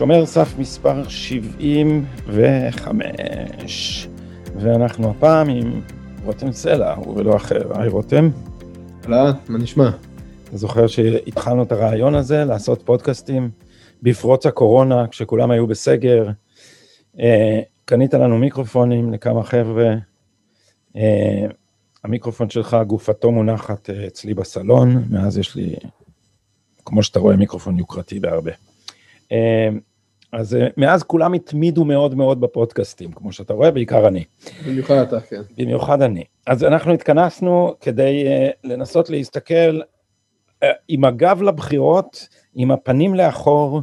שומר סף מספר 75, ואנחנו הפעם עם רותם סלע, הוא ולא אחר. היי רותם. אהלן, מה נשמע? אתה זוכר שהתחלנו את הרעיון הזה לעשות פודקאסטים בפרוץ הקורונה, כשכולם היו בסגר. אה, קנית לנו מיקרופונים לכמה חבר'ה. אה, המיקרופון שלך, גופתו מונחת אה, אצלי בסלון, מאז יש לי, כמו שאתה רואה, מיקרופון יוקרתי בהרבה. אז מאז כולם התמידו מאוד מאוד בפודקאסטים, כמו שאתה רואה, בעיקר אני. במיוחד אתה, כן. במיוחד אני. אז אנחנו התכנסנו כדי לנסות להסתכל עם הגב לבחירות, עם הפנים לאחור,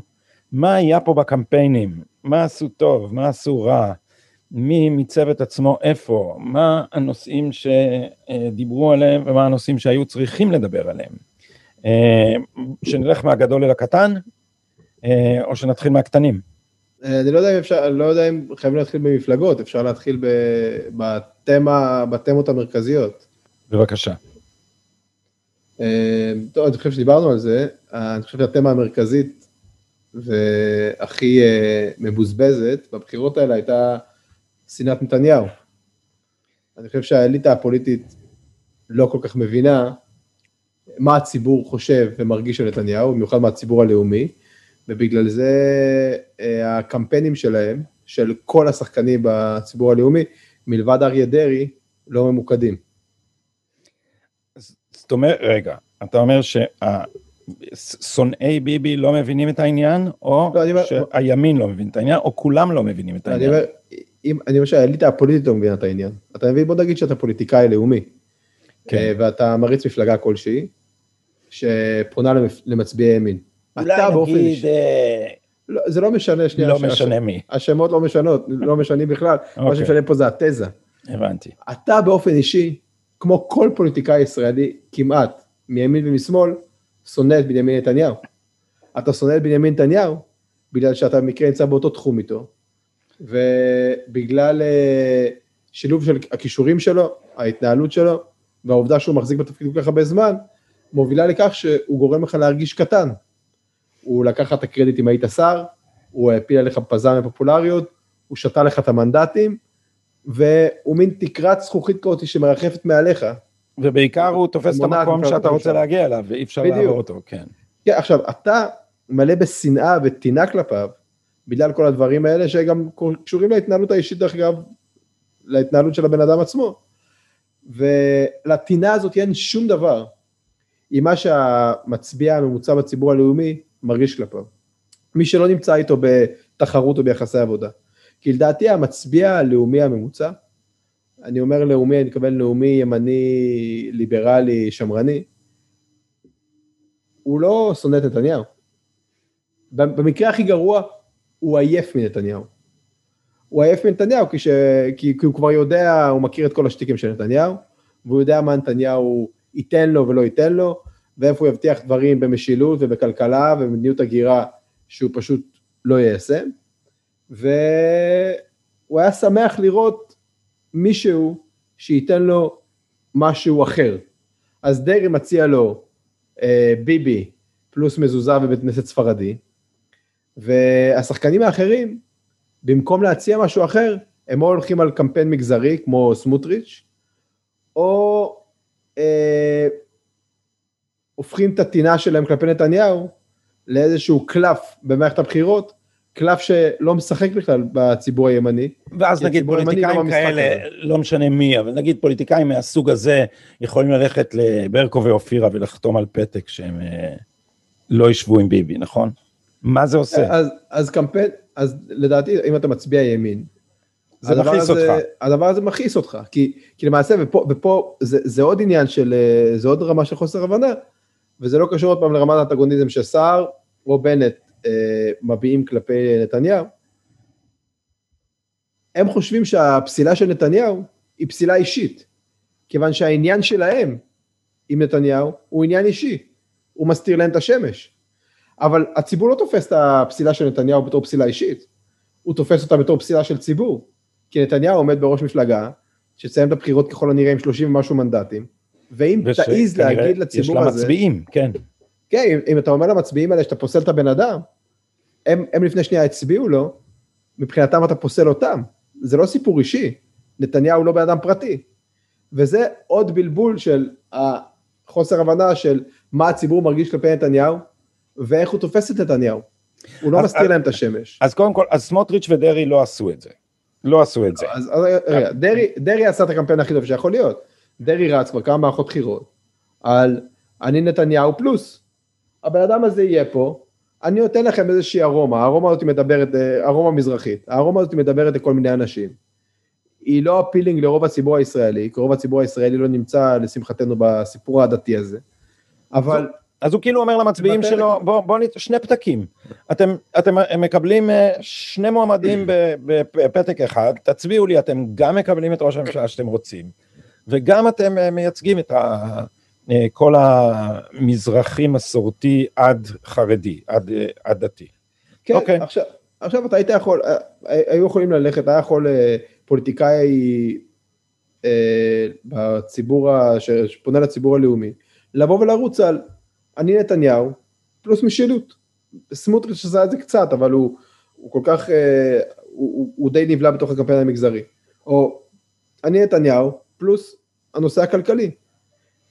מה היה פה בקמפיינים, מה עשו טוב, מה עשו רע, מי מיצב את עצמו איפה, מה הנושאים שדיברו עליהם ומה הנושאים שהיו צריכים לדבר עליהם. שנלך מהגדול אל הקטן, אה, או שנתחיל מהקטנים? אה, אני לא יודע אם אפשר, אני לא יודע אם חייבים להתחיל במפלגות, אפשר להתחיל בתמה, בתמות המרכזיות. בבקשה. אה, טוב, אני חושב שדיברנו על זה, אני חושב שהתמה המרכזית והכי מבוזבזת בבחירות האלה הייתה שנאת נתניהו. אני חושב שהאליטה הפוליטית לא כל כך מבינה מה הציבור חושב ומרגיש על נתניהו, במיוחד מהציבור הלאומי, ובגלל זה אה, הקמפיינים שלהם, של כל השחקנים בציבור הלאומי, מלבד אריה דרעי, לא ממוקדים. זאת אומרת, רגע, אתה אומר ששונאי ביבי לא מבינים את העניין, או לא, שהימין לא מבין את העניין, או כולם לא מבינים את העניין? אני אומר, אם, אני אומר שהאליטה הפוליטית לא מבינה את העניין. אתה מבין, בוא נגיד שאתה פוליטיקאי לאומי, כן. אה, ואתה מריץ מפלגה כלשהי, שפונה למצביעי ימין. אתה באופן אישי. אה, לא, זה לא משנה, שנייה. לא משנה מי. השמות לא משנות, לא משנים בכלל, מה אוקיי. שמשנה פה זה התזה. הבנתי. אתה באופן אישי, כמו כל פוליטיקאי ישראלי, כמעט, מימין ומשמאל, שונא את בנימין נתניהו. אתה שונא את בנימין נתניהו, בגלל שאתה במקרה נמצא באותו תחום איתו, ובגלל uh, שילוב של הכישורים שלו, ההתנהלות שלו, והעובדה שהוא מחזיק בתפקיד כל כך הרבה זמן, מובילה לכך שהוא גורם לך להרגיש קטן. הוא לקח את הקרדיט אם היית שר, הוא הפיל עליך פזם בפופולריות, הוא שתה לך את המנדטים, והוא מין תקרת זכוכית כזאת שמרחפת מעליך. ובעיקר הוא תופס את המקום שאתה רוצה להגיע אליו, ואי אפשר לעבור אותו, כן. כן, עכשיו, אתה מלא בשנאה וטינה כלפיו, בגלל כל הדברים האלה, שגם קשורים להתנהלות האישית, דרך אגב, להתנהלות של הבן אדם עצמו. ולטינה הזאת אין שום דבר עם מה שהמצביע הממוצע בציבור הלאומי מרגיש כלפיו. מי שלא נמצא איתו בתחרות או ביחסי עבודה. כי לדעתי המצביע הלאומי הממוצע, אני אומר לאומי, אני מתכוון לאומי, ימני, ליברלי, שמרני, הוא לא שונא את נתניהו. במקרה הכי גרוע, הוא עייף מנתניהו. הוא עייף מנתניהו כי, ש... כי, כי הוא כבר יודע, הוא מכיר את כל השטיקים של נתניהו, והוא יודע מה נתניהו ייתן לו ולא ייתן לו, ואיפה הוא יבטיח דברים במשילות ובכלכלה ובמדיניות הגירה שהוא פשוט לא יישם. והוא היה שמח לראות מישהו שייתן לו משהו אחר. אז דרעי מציע לו אה, ביבי פלוס מזוזה בבית כנסת ספרדי, והשחקנים האחרים, במקום להציע משהו אחר, הם או הולכים על קמפיין מגזרי כמו סמוטריץ', או אה, הופכים את הטינה שלהם כלפי נתניהו לאיזשהו קלף במערכת הבחירות, קלף שלא משחק בכלל בציבור הימני. ואז נגיד לא פוליטיקאים כאלה, לא משנה מי, אבל נגיד פוליטיקאים מהסוג הזה יכולים ללכת לברקו ואופירה ולחתום על פתק שהם אה, לא ישבו עם ביבי, נכון? מה זה עושה? אז, אז קמפיין, אז לדעתי אם אתה מצביע ימין, זה מכעיס אותך. הדבר הזה מכעיס אותך, כי, כי למעשה, ופה, ופה זה, זה עוד עניין של, אה, זה עוד רמה של חוסר הבנה, וזה לא קשור עוד פעם לרמת האנטגוניזם שסער או בנט מביעים כלפי נתניהו. הם חושבים שהפסילה של נתניהו היא פסילה אישית, כיוון שהעניין שלהם עם נתניהו הוא עניין אישי, הוא מסתיר להם את השמש. אבל הציבור לא תופס את הפסילה של נתניהו בתור פסילה אישית, הוא תופס אותה בתור פסילה של ציבור, כי נתניהו עומד בראש מפלגה, שתסיים את הבחירות ככל הנראה עם 30 ומשהו מנדטים, ואם וש... תעיז להגיד לציבור הזה... יש לה מצביעים, כן. כן, אם, אם אתה אומר למצביעים האלה שאתה פוסל את הבן אדם, הם, הם לפני שנייה הצביעו לו, מבחינתם אתה פוסל אותם, זה לא סיפור אישי, נתניהו לא בן אדם פרטי, וזה עוד בלבול של החוסר הבנה של מה הציבור מרגיש כלפי נתניהו, ואיך הוא תופס את נתניהו. הוא לא מסתיר להם את השמש. אז קודם כל, אז סמוטריץ' ודרעי לא עשו את זה. לא עשו את זה. אז, רגע, דרעי, דרעי עשה את הקמפיין הכי טוב שיכול להיות. דרעי רץ כבר כמה מערכות בחירות על אני נתניהו פלוס. הבן אדם הזה יהיה פה, אני נותן לכם איזושהי ארומה, הארומה הזאת מדברת, אה, ארומה מזרחית, הארומה הזאת מדברת לכל מיני אנשים. היא לא אפילינג לרוב הציבור הישראלי, כי רוב הציבור הישראלי לא נמצא לשמחתנו בסיפור העדתי הזה. אבל... אז הוא כאילו אומר למצביעים שלו, בואו בוא. שני פתקים. אתם, אתם מקבלים אה, שני מועמדים בפתק אחד, תצביעו לי, אתם גם מקבלים את ראש הממשלה שאתם רוצים, וגם אתם אה, מייצגים את ה... אה, כל המזרחי מסורתי עד חרדי, עד, עד דתי. כן, okay. אוקיי. עכשיו, עכשיו אתה היית יכול, היו יכולים ללכת, היה יכול פוליטיקאי בציבור, שפונה לציבור הלאומי, לבוא ולרוץ על אני נתניהו, פלוס משילות. סמוטריץ' עשה את זה קצת, אבל הוא, הוא כל כך, אה, הוא, הוא, הוא די נבלע בתוך הקמפיין המגזרי. או אני נתניהו, פלוס הנושא הכלכלי.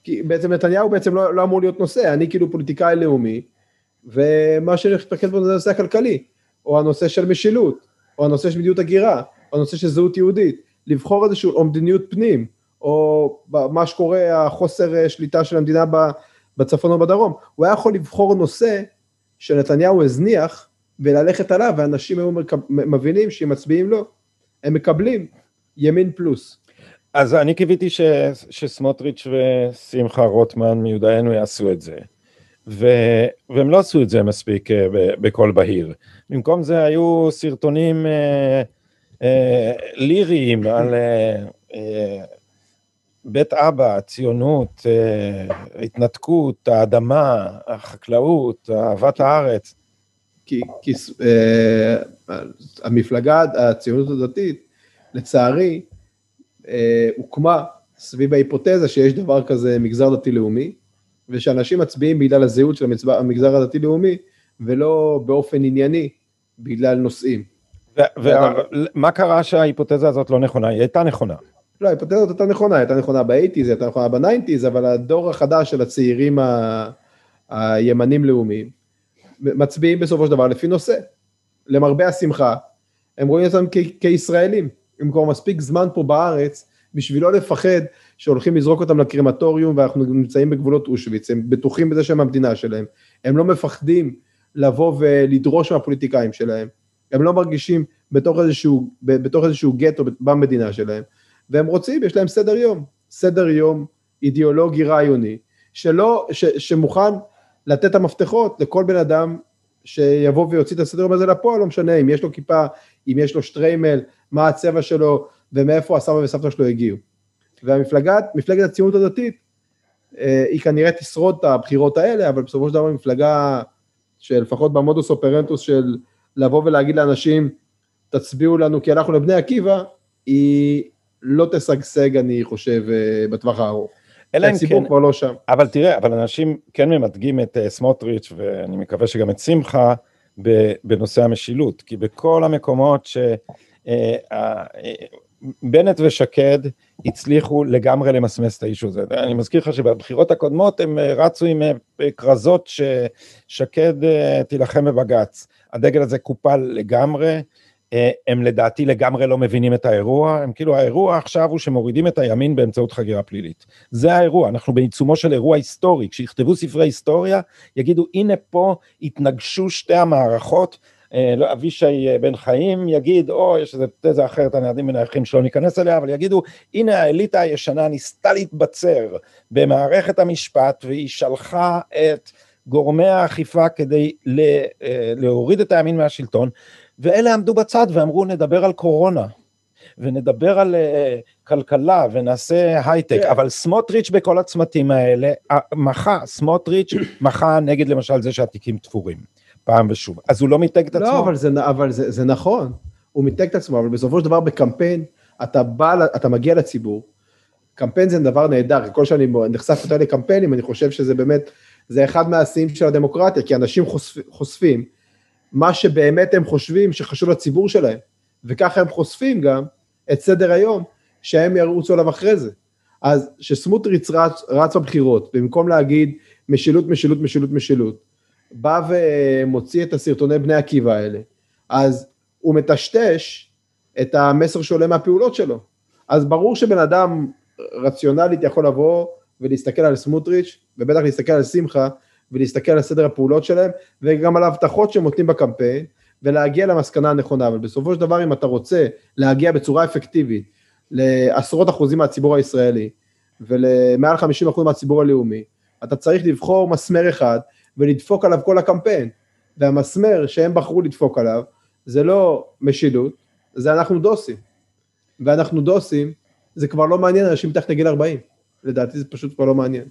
כי בעצם נתניהו בעצם לא, לא אמור להיות נושא, אני כאילו פוליטיקאי לאומי, ומה שאני להתפקד בו זה הנושא הכלכלי, או הנושא של משילות, או הנושא של מדיניות הגירה, או הנושא של זהות יהודית, לבחור איזשהו, או מדיניות פנים, או מה שקורה, החוסר אה, שליטה של המדינה בצפון או בדרום, הוא היה יכול לבחור נושא שנתניהו הזניח וללכת עליו, ואנשים היו מבינים שאם מצביעים לו, הם מקבלים ימין פלוס. אז אני קיוויתי ש, שסמוטריץ' ושמחה רוטמן מיודענו יעשו את זה. ו, והם לא עשו את זה מספיק אה, בקול בהיר. במקום זה היו סרטונים אה, אה, ליריים על אה, אה, בית אבא, הציונות, אה, ההתנתקות, האדמה, החקלאות, אהבת הארץ. כי, כי אה, המפלגה, הציונות הדתית, לצערי, אה, הוקמה סביב ההיפותזה שיש דבר כזה מגזר דתי-לאומי, ושאנשים מצביעים בגלל הזהות של המגזר הדתי-לאומי, ולא באופן ענייני בגלל נושאים. ומה קרה שההיפותזה הזאת לא נכונה? היא הייתה נכונה. לא, ההיפותזה הזאת הייתה נכונה, הייתה נכונה ב eighties, הייתה נכונה ב nineties, אבל הדור החדש של הצעירים ה... הימנים לאומיים, מצביעים בסופו של דבר לפי נושא. למרבה השמחה, הם רואים אותם כ- כישראלים, הם כבר מספיק זמן פה בארץ, בשביל לא לפחד שהולכים לזרוק אותם לקרמטוריום ואנחנו נמצאים בגבולות אושוויץ, הם בטוחים בזה שהם המדינה שלהם, הם לא מפחדים לבוא ולדרוש מהפוליטיקאים שלהם, הם לא מרגישים בתוך איזשהו, בתוך איזשהו גטו במדינה שלהם, והם רוצים, יש להם סדר יום, סדר יום אידיאולוגי רעיוני, שלא, ש, שמוכן לתת את המפתחות לכל בן אדם שיבוא ויוציא את הסדר יום הזה לפועל, לא משנה אם יש לו כיפה, אם יש לו שטריימל, מה הצבע שלו ומאיפה הסבא וסבתא שלו הגיעו. והמפלגת, מפלגת הציונות הדתית, אה, היא כנראה תשרוד את הבחירות האלה, אבל בסופו של דבר מפלגה שלפחות במודוס אופרנטוס של לבוא ולהגיד לאנשים, תצביעו לנו כי אנחנו לבני עקיבא, היא לא תשגשג, אני חושב, אה, בטווח הארוך. אלא אם כן, הציבור כבר לא שם. אבל תראה, אבל אנשים כן ממתגים את uh, סמוטריץ', ואני מקווה שגם את שמחה, בנושא המשילות, כי בכל המקומות שבנט uh, uh, ושקד הצליחו לגמרי למסמס את האישו הזה. אני מזכיר לך שבבחירות הקודמות הם רצו עם כרזות ששקד תילחם בבג"ץ. הדגל הזה קופל לגמרי. אה, הם לדעתי לגמרי לא מבינים את האירוע, הם כאילו האירוע עכשיו הוא שמורידים את הימין באמצעות חגירה פלילית. זה האירוע, אנחנו בעיצומו של אירוע היסטורי, כשיכתבו ספרי היסטוריה, יגידו הנה פה התנגשו שתי המערכות, אה, לא, אבישי אה, בן חיים יגיד, או יש איזה תזה אחרת, אני יודעים מנייחים שלא ניכנס אליה, אבל יגידו, הנה האליטה הישנה ניסתה להתבצר במערכת המשפט והיא שלחה את גורמי האכיפה כדי להוריד את הימין מהשלטון, ואלה עמדו בצד ואמרו נדבר על קורונה, ונדבר על uh, כלכלה ונעשה הייטק, yeah. אבל סמוטריץ' בכל הצמתים האלה, מחה, סמוטריץ' מחה נגד למשל זה שהתיקים תפורים. פעם ושוב. אז הוא לא מיתג את לא, עצמו. לא, אבל, זה, אבל זה, זה נכון, הוא מיתג את עצמו, אבל בסופו של דבר בקמפיין, אתה בא, אתה מגיע לציבור, קמפיין זה דבר נהדר, כל שאני נחשף יותר לקמפיינים, אני חושב שזה באמת, זה אחד מהשיאים של הדמוקרטיה, כי אנשים חושפ, חושפים מה שבאמת הם חושבים שחשוב לציבור שלהם, וככה הם חושפים גם את סדר היום, שהם ירוצו עליו אחרי זה. אז כשסמוטריץ רץ, רץ בבחירות, במקום להגיד משילות, משילות, משילות, משילות, בא ומוציא את הסרטוני בני עקיבא האלה, אז הוא מטשטש את המסר שעולה מהפעולות שלו. אז ברור שבן אדם רציונלית יכול לבוא ולהסתכל על סמוטריץ', ובטח להסתכל על שמחה, ולהסתכל על סדר הפעולות שלהם, וגם על ההבטחות שהם נותנים בקמפיין, ולהגיע למסקנה הנכונה, אבל בסופו של דבר אם אתה רוצה להגיע בצורה אפקטיבית לעשרות אחוזים מהציבור הישראלי, ולמעל 50 אחוז מהציבור הלאומי, אתה צריך לבחור מסמר אחד ולדפוק עליו כל הקמפיין, והמסמר שהם בחרו לדפוק עליו, זה לא משילות, זה אנחנו דוסים, ואנחנו דוסים, זה כבר לא מעניין אנשים מתחת לגיל 40, לדעתי זה פשוט כבר לא מעניין.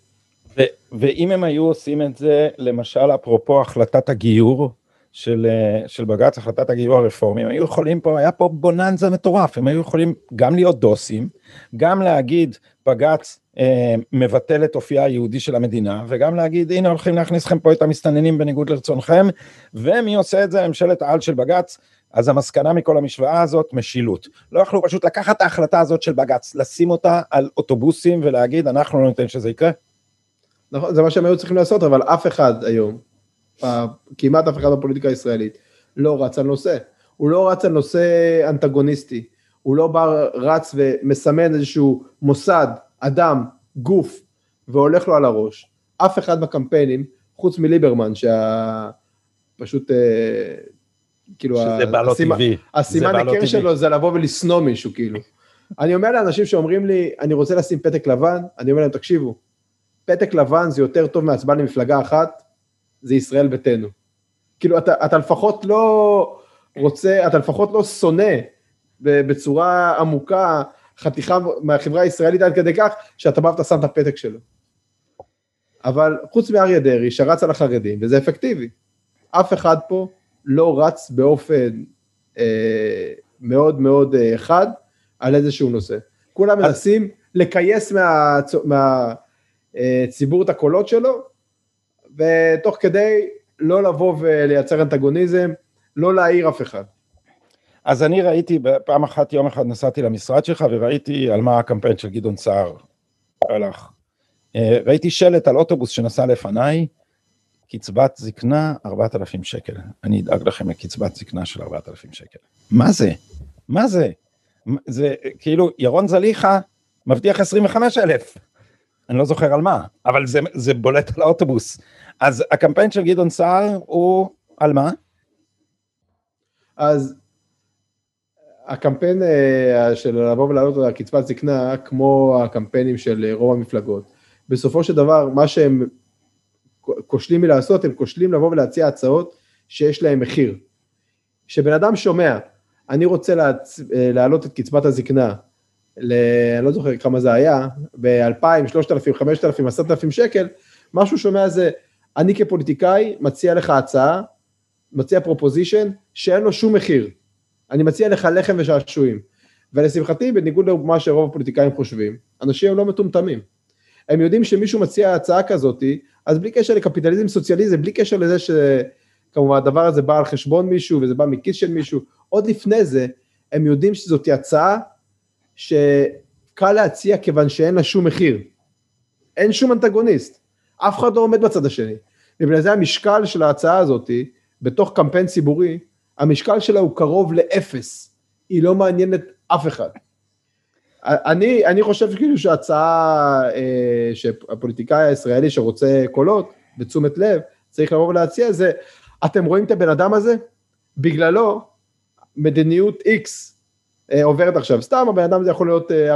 ואם הם היו עושים את זה, למשל אפרופו החלטת הגיור של, אה, של בג"ץ, החלטת הגיור הרפורמי, הם היו יכולים פה, היה פה בוננזה מטורף, הם היו יכולים גם להיות דוסים, גם להגיד בג"ץ אה, מבטל את אופייה היהודי של המדינה, וגם להגיד הנה הולכים להכניס לכם פה את המסתננים בניגוד לרצונכם, ומי עושה את זה? ממשלת העל של בג"ץ. אז המסקנה מכל המשוואה הזאת, משילות. לא יכלו פשוט לקחת את ההחלטה הזאת של בג"ץ, לשים אותה על אוטובוסים ולהגיד אנחנו לא ניתן שזה יקרה? נכון, זה מה שהם היו צריכים לעשות, אבל אף אחד היום, כמעט אף אחד בפוליטיקה הישראלית, לא רץ על נושא. הוא לא רץ על נושא אנטגוניסטי, הוא לא בא, רץ ומסמן איזשהו מוסד, אדם, גוף, והולך לו על הראש. אף אחד בקמפיינים, חוץ מליברמן, שפשוט, אה, כאילו, שזה בא לו טבעי. הסימן היכר שלו זה לבוא ולשנוא מישהו, כאילו. אני אומר לאנשים שאומרים לי, אני רוצה לשים פתק לבן, אני אומר להם, תקשיבו, פתק לבן זה יותר טוב מהצבעה למפלגה אחת, זה ישראל ביתנו. כאילו, אתה, אתה לפחות לא רוצה, אתה לפחות לא שונא בצורה עמוקה חתיכה מהחברה הישראלית עד כדי כך, שאתה בא ואתה שם את הפתק שלו. אבל חוץ מאריה דרעי, שרץ על החרדים, וזה אפקטיבי. אף אחד פה לא רץ באופן אה, מאוד מאוד אה, חד על איזשהו נושא. כולם מנסים לכייס מה, מה, אה, את הקולות שלו, ותוך כדי לא לבוא ולייצר אנטגוניזם, לא להעיר אף אחד. אז אני ראיתי, פעם אחת, יום אחד נסעתי למשרד שלך וראיתי על מה הקמפיין של גדעון סער הלך. אה, ראיתי שלט על אוטובוס שנסע לפניי, קצבת זקנה 4,000 שקל. אני אדאג לכם לקצבת זקנה של 4,000 שקל. מה זה? מה זה? זה כאילו, ירון זליכה מבטיח 25,000. אני לא זוכר על מה, אבל זה, זה בולט על האוטובוס. אז הקמפיין של גדעון סער הוא על מה? אז הקמפיין אה, של לבוא ולעלות על קצבת זקנה, כמו הקמפיינים של רוב המפלגות, בסופו של דבר, מה שהם כושלים מלעשות, הם כושלים לבוא ולהציע הצעות שיש להם מחיר. כשבן אדם שומע, אני רוצה להצ... אה, להעלות את קצבת הזקנה ל... אני לא זוכר כמה זה היה, ב-2,000, 3,000, 5,000, 10,000 שקל, מה שהוא שומע זה, אני כפוליטיקאי מציע לך הצעה, מציע פרופוזיישן, שאין לו שום מחיר. אני מציע לך לחם ושעשועים. ולשמחתי, בניגוד למה שרוב הפוליטיקאים חושבים, אנשים הם לא מטומטמים. הם יודעים שמישהו מציע הצעה כזאת, אז בלי קשר לקפיטליזם, סוציאליזם, בלי קשר לזה שכמובן הדבר הזה בא על חשבון מישהו וזה בא מכיס של מישהו, עוד לפני זה, הם יודעים שזאת הצעה שקל להציע כיוון שאין לה שום מחיר. אין שום אנטגוניסט, אף אחד לא עומד בצד השני. ובגלל זה המשקל של ההצעה הזאת, בתוך קמפיין ציבורי, המשקל שלה הוא קרוב לאפס, היא לא מעניינת אף אחד. אני, אני חושב כאילו שההצעה, אה, שהפוליטיקאי הישראלי שרוצה קולות ותשומת לב, צריך לבוא ולהציע זה, אתם רואים את הבן אדם הזה? בגללו מדיניות X אה, עוברת עכשיו, סתם הבן אדם הזה יכול להיות אה,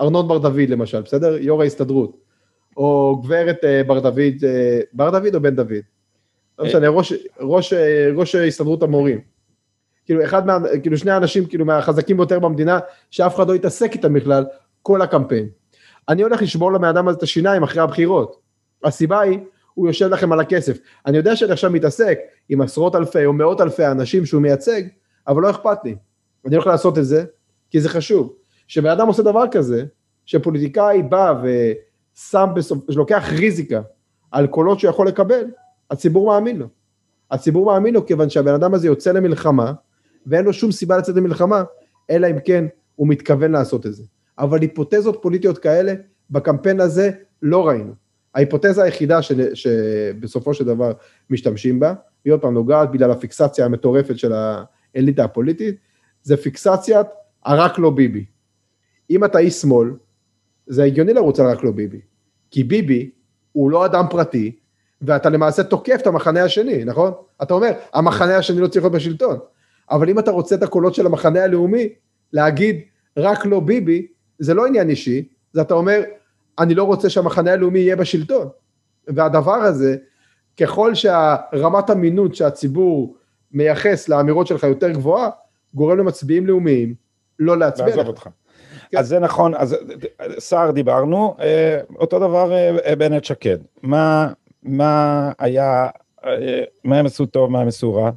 ארנון בר דוד למשל, בסדר? יו"ר ההסתדרות, או גברת אה, בר דוד, בר דוד או בן דוד? לא משנה, ראש, ראש, ראש הסתדרות המורים. כאילו אחד מה, כאילו שני האנשים כאילו מהחזקים ביותר במדינה, שאף אחד לא יתעסק איתם בכלל, כל הקמפיין. אני הולך לשבור לבן אדם הזה את השיניים אחרי הבחירות. הסיבה היא, הוא יושב לכם על הכסף. אני יודע שאני עכשיו מתעסק עם עשרות אלפי או מאות אלפי אנשים שהוא מייצג, אבל לא אכפת לי. אני הולך לעשות את זה, כי זה חשוב. כשבן אדם עושה דבר כזה, שפוליטיקאי בא ושם בסוף, שלוקח ריזיקה על קולות שהוא יכול לקבל, הציבור מאמין לו. הציבור מאמין לו כיוון שהבן אדם הזה יוצא למלחמה, ואין לו שום סיבה לצאת למלחמה, אלא אם כן הוא מתכוון לעשות את זה. אבל היפותזות פוליטיות כאלה, בקמפיין הזה לא ראינו. ההיפותזה היחידה ש, שבסופו של דבר משתמשים בה, היא עוד פעם נוגעת בגלל הפיקסציה המטורפת של האליטה הפוליטית, זה פיקסציית הרק לא ביבי. אם אתה איש שמאל, זה הגיוני לרוץ על רק לא ביבי. כי ביבי הוא לא אדם פרטי, ואתה למעשה תוקף את המחנה השני, נכון? אתה אומר, המחנה השני לא צריך להיות בשלטון. אבל אם אתה רוצה את הקולות של המחנה הלאומי, להגיד רק לא ביבי, זה לא עניין אישי, זה אתה אומר, אני לא רוצה שהמחנה הלאומי יהיה בשלטון. והדבר הזה, ככל שהרמת אמינות שהציבור מייחס לאמירות שלך יותר גבוהה, גורם למצביעים לאומיים לא להצביע. לעזוב אותך. כן. אז זה נכון, אז סער דיברנו, אה, אותו דבר אה, בנט שקד. מה, מה היה, אה, מה הם עשו טוב, מה הם עשו רע?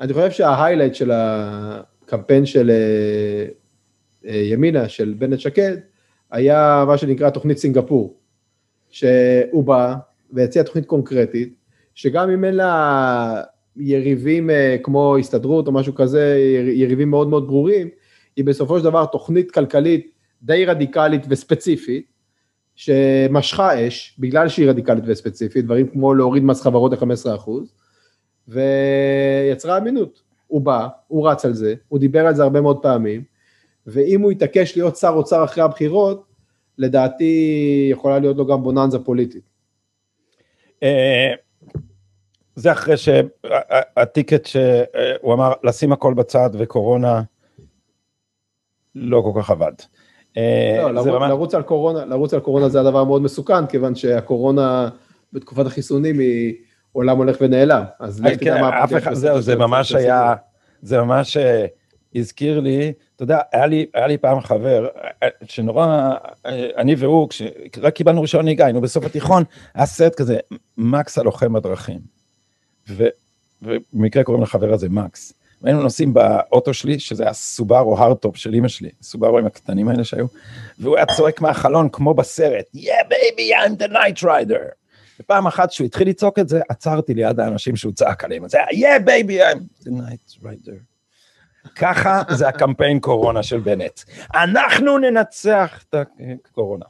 אני חושב שההיילייט של הקמפיין של ימינה, של בנט שקד, היה מה שנקרא תוכנית סינגפור, שהוא בא והציע תוכנית קונקרטית, שגם אם אין לה יריבים כמו הסתדרות או משהו כזה, יריבים מאוד מאוד ברורים, היא בסופו של דבר תוכנית כלכלית די רדיקלית וספציפית, שמשכה אש, בגלל שהיא רדיקלית וספציפית, דברים כמו להוריד מס חברות ל-15%, ויצרה אמינות. הוא בא, הוא רץ על זה, הוא דיבר על זה הרבה מאוד פעמים, ואם הוא יתעקש להיות שר אוצר אחרי הבחירות, לדעתי יכולה להיות לו גם בוננזה פוליטית. אה, זה אחרי שהטיקט שהוא אמר לשים הכל בצד וקורונה לא כל כך עבד. אה, לא, לרוץ, ממש... לרוץ, על קורונה, לרוץ על קורונה זה הדבר מאוד מסוכן, כיוון שהקורונה בתקופת החיסונים היא עולם הולך ונעלם. אז לך תדע כן, מה... אחד, זהו, זה ממש היה, זה ממש אה, הזכיר לי, אתה יודע, היה לי, היה לי פעם חבר, אה, שנורא, אני והוא, כשרק קיבלנו רישיון נהיגה, היינו בסוף התיכון, היה סרט כזה, מקס הלוחם בדרכים. ובמקרה קוראים לחבר הזה מקס. והיינו נוסעים באוטו שלי, שזה היה סובארו הרטופ של אמא שלי, סובארו עם הקטנים האלה שהיו, והוא היה צועק מהחלון כמו בסרט, Yeah baby, I'm the night rider. ופעם אחת שהוא התחיל לצעוק את זה, עצרתי ליד האנשים שהוא צעק עליהם, זה היה Yeah baby, I'm the night rider. ככה זה הקמפיין קורונה של בנט. אנחנו ננצח את הקורונה.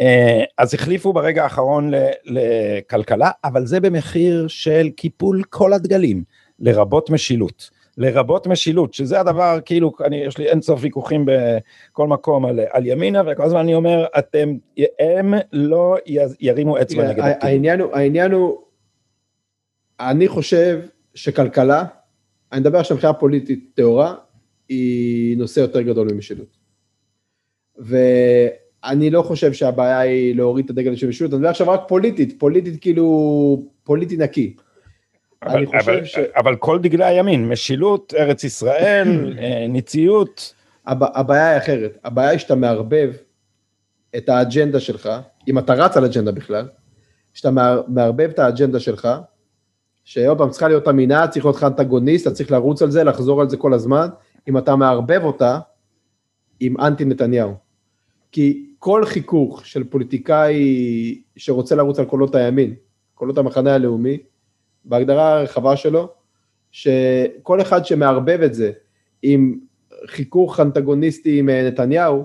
אה, אז החליפו ברגע האחרון לכלכלה, אבל זה במחיר של קיפול כל הדגלים, לרבות משילות. לרבות משילות, שזה הדבר, כאילו, אני, יש לי אין סוף ויכוחים בכל מקום על, על ימינה, וכל הזמן אני אומר, אתם, הם לא ירימו אצבע נגד הטיעון. העניין הוא, העניין הוא, אני חושב שכלכלה, אני מדבר עכשיו מבחינה פוליטית טהורה, היא נושא יותר גדול ממשילות. ואני לא חושב שהבעיה היא להוריד את הדגל של משילות, אני מדבר עכשיו רק פוליטית, פוליטית כאילו, פוליטי נקי. אבל, אבל, ש... אבל כל דגלי הימין, משילות, ארץ ישראל, אה, ניציות. הבעיה היא אחרת, הבעיה היא שאתה מערבב את האג'נדה שלך, אם אתה רץ על אג'נדה בכלל, שאתה מערבב את האג'נדה שלך, שעוד פעם צריכה להיות אמינה, צריך להיות לך אנטגוניסט, אתה צריך לרוץ על זה, לחזור על זה כל הזמן, אם אתה מערבב אותה עם אנטי נתניהו. כי כל חיכוך של פוליטיקאי שרוצה לרוץ על קולות הימין, קולות המחנה הלאומי, בהגדרה הרחבה שלו, שכל אחד שמערבב את זה עם חיכוך אנטגוניסטי עם אה, נתניהו,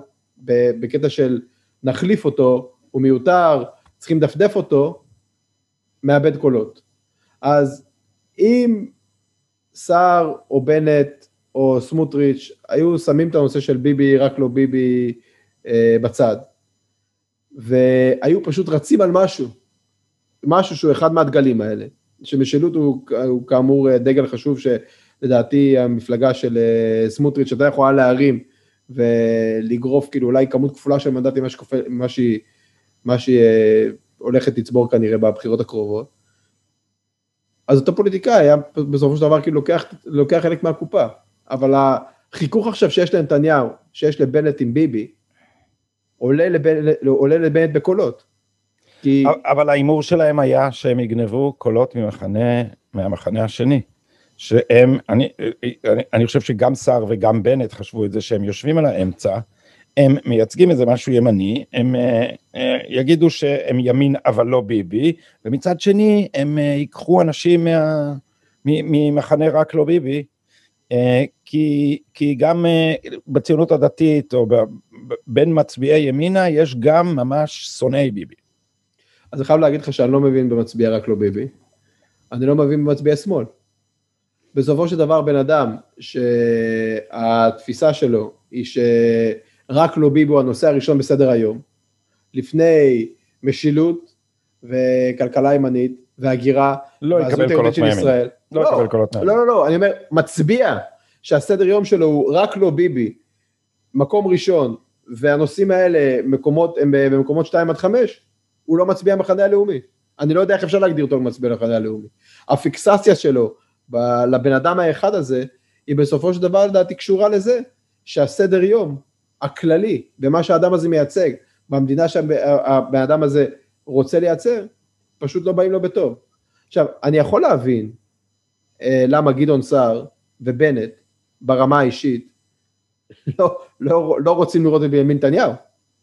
בקטע של נחליף אותו, הוא מיותר, צריכים לדפדף אותו, מאבד קולות. אז אם סער או בנט או סמוטריץ' היו שמים את הנושא של ביבי, רק לא ביבי, אה, בצד, והיו פשוט רצים על משהו, משהו שהוא אחד מהדגלים האלה, שמשילות הוא, הוא כאמור דגל חשוב שלדעתי המפלגה של אה, סמוטריץ' הייתה יכולה להרים ולגרוף כאילו אולי כמות כפולה של מנדטים ממה שהיא, מה שהיא אה, הולכת לצבור כנראה בבחירות הקרובות. אז אותו פוליטיקאי היה בסופו של דבר כאילו לוקח, לוקח חלק מהקופה, אבל החיכוך עכשיו שיש לנתניהו, שיש לבנט עם ביבי, עולה לבנט, עולה לבנט בקולות. כי... אבל ההימור שלהם היה שהם יגנבו קולות ממחנה, מהמחנה השני. שהם, אני, אני, אני חושב שגם סער וגם בנט חשבו את זה שהם יושבים על האמצע, הם מייצגים איזה משהו ימני, הם uh, uh, יגידו שהם ימין אבל לא ביבי, ומצד שני הם uh, ייקחו אנשים מה, ממחנה רק לא ביבי, uh, כי, כי גם uh, בציונות הדתית או ב, בין מצביעי ימינה יש גם ממש שונאי ביבי. אז אני חייב להגיד לך שאני לא מבין במצביעי רק לא ביבי, אני לא מבין במצביעי שמאל. בסופו של דבר בן אדם שהתפיסה שלו היא שרק לא ביבי הוא הנושא הראשון בסדר היום, לפני משילות וכלכלה ימנית והגירה, לא יקבל קולות מהימין. לא, לא יקבל קולות מהימין. לא, לא, לא, אני אומר, מצביע שהסדר יום שלו הוא רק לא ביבי, מקום ראשון, והנושאים האלה מקומות, הם במקומות 2 עד 5, הוא לא מצביע המחנה הלאומי. אני לא יודע איך אפשר להגדיר אותו כמצביע המחנה הלאומי. הפיקסציה שלו ב- לבן אדם האחד הזה, היא בסופו של דבר לדעתי קשורה לזה שהסדר יום הכללי במה שהאדם הזה מייצג, במדינה שהבן אדם הזה רוצה לייצר, פשוט לא באים לו בטוב. עכשיו, אני יכול להבין אה, למה גדעון סער ובנט ברמה האישית לא, לא, לא רוצים לראות את בנימין נתניהו,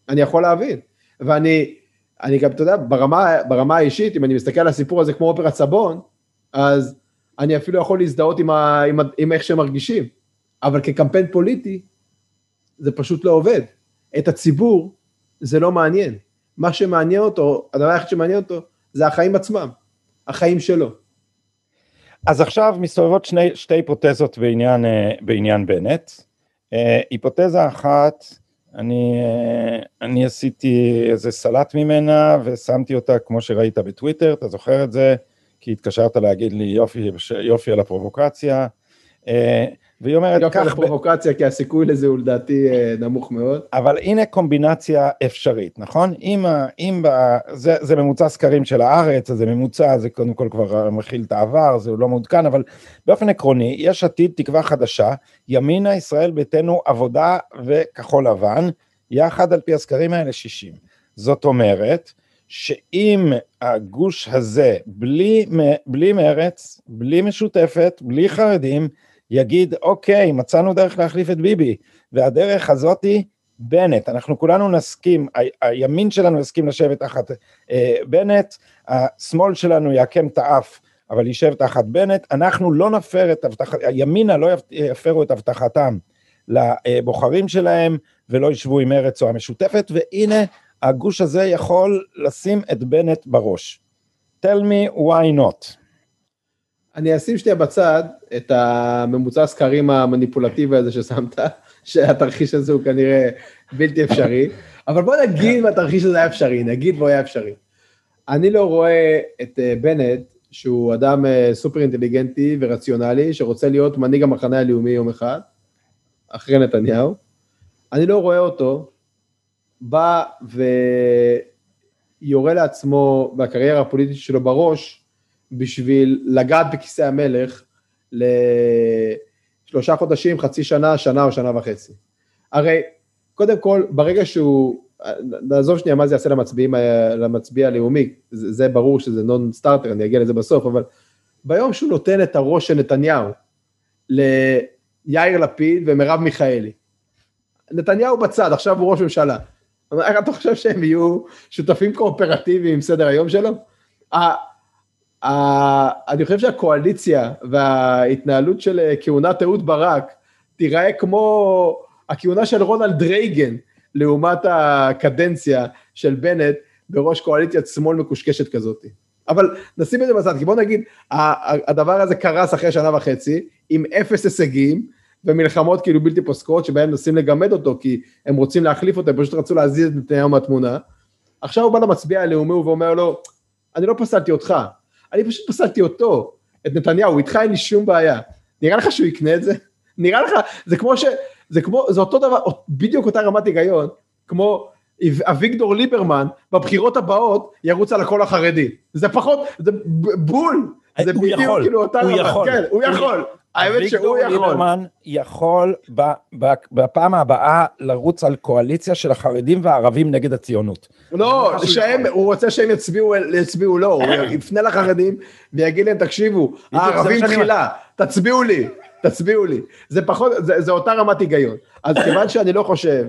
אני יכול להבין, ואני אני גם, אתה יודע, ברמה, ברמה האישית, אם אני מסתכל על הסיפור הזה כמו אופרת סבון, אז אני אפילו יכול להזדהות עם, ה, עם, ה, עם איך שהם מרגישים, אבל כקמפיין פוליטי, זה פשוט לא עובד. את הציבור זה לא מעניין. מה שמעניין אותו, הדבר היחיד שמעניין אותו, זה החיים עצמם, החיים שלו. אז עכשיו מסתובבות שני, שתי היפותזות בעניין, אה, בעניין בנט. אה, היפותזה אחת, אני, אה, אני עשיתי איזה סלט ממנה ושמתי אותה כמו שראית בטוויטר, אתה זוכר את זה? כי התקשרת להגיד לי יופי, יופי על הפרובוקציה. והיא אומרת יופי על הפרובוקציה, ב... כי הסיכוי לזה הוא לדעתי אה, נמוך מאוד. אבל הנה קומבינציה אפשרית, נכון? אם, אם. זה, זה ממוצע סקרים של הארץ, אז זה ממוצע, זה קודם כל כבר מכיל את העבר, זה לא מעודכן, אבל באופן עקרוני, יש עתיד, תקווה חדשה, ימינה, ישראל ביתנו, עבודה וכחול לבן, יחד על פי הסקרים האלה 60. זאת אומרת, שאם הגוש הזה, בלי, בלי מרץ, בלי משותפת, בלי חרדים, יגיד, אוקיי, מצאנו דרך להחליף את ביבי, והדרך הזאתי, בנט, אנחנו כולנו נסכים, ה- הימין שלנו יסכים לשבת תחת אה, בנט, השמאל שלנו יעקם את האף, אבל יישב תחת בנט, אנחנו לא נפר את הבטחת, הימינה לא יפרו את הבטחתם לבוחרים שלהם, ולא ישבו עם מרץ או המשותפת, והנה הגוש הזה יכול לשים את בנט בראש. tell me why not. אני אשים שנייה בצד את הממוצע הסקרים המניפולטיבי הזה ששמת, שהתרחיש הזה הוא כנראה בלתי אפשרי, אבל בוא נגיד אם התרחיש הזה היה אפשרי, נגיד והוא היה אפשרי. אני לא רואה את אה, בנט, שהוא אדם אה, סופר אינטליגנטי ורציונלי, שרוצה להיות מנהיג המחנה הלאומי יום אחד, אחרי נתניהו, אני לא רואה אותו בא ויורה לעצמו בקריירה הפוליטית שלו בראש בשביל לגעת בכיסא המלך לשלושה חודשים, חצי שנה, שנה או שנה וחצי. הרי קודם כל, ברגע שהוא, נעזוב שנייה מה זה יעשה למצביעים, למצביע הלאומי, זה, זה ברור שזה נון סטארטר, אני אגיע לזה בסוף, אבל ביום שהוא נותן את הראש של נתניהו ליאיר לפיד ומרב מיכאלי, נתניהו בצד, עכשיו הוא ראש ממשלה. אתה חושב שהם יהיו שותפים קואופרטיביים עם סדר היום שלו? אני חושב שהקואליציה וההתנהלות של אה, כהונת אהוד ברק תיראה כמו הכהונה של רונלד רייגן לעומת הקדנציה של בנט בראש קואליציית שמאל מקושקשת כזאת. אבל נשים את זה בצד, כי בוא נגיד, הדבר הזה קרס אחרי שנה וחצי, עם אפס הישגים, ומלחמות כאילו בלתי פוסקות שבהן מנסים לגמד אותו כי הם רוצים להחליף אותו, הם פשוט רצו להזיז את נתניהו מהתמונה. עכשיו הוא בא למצביע הלאומי ואומר לו, אני לא פסלתי אותך, אני פשוט פסלתי אותו, את נתניהו, איתך אין לי שום בעיה. נראה לך שהוא יקנה את זה? נראה לך, זה כמו ש... זה כמו, זה אותו דבר, בדיוק אותה רמת היגיון, כמו אביגדור ליברמן בבחירות הבאות ירוץ על הקול החרדי. זה פחות, זה בול. זה בדיוק כאילו אותה רמת, כן, הוא יכול. האמת שהוא יכול. ליברמן יכול בפעם הבאה לרוץ על קואליציה של החרדים והערבים נגד הציונות. לא, שהם, הוא רוצה שהם יצביעו, יצביעו לו, הוא יפנה לחרדים ויגיד להם, תקשיבו, הערבים תחילה, תצביעו לי, תצביעו לי. זה פחות, זה אותה רמת היגיון. אז כיוון שאני לא חושב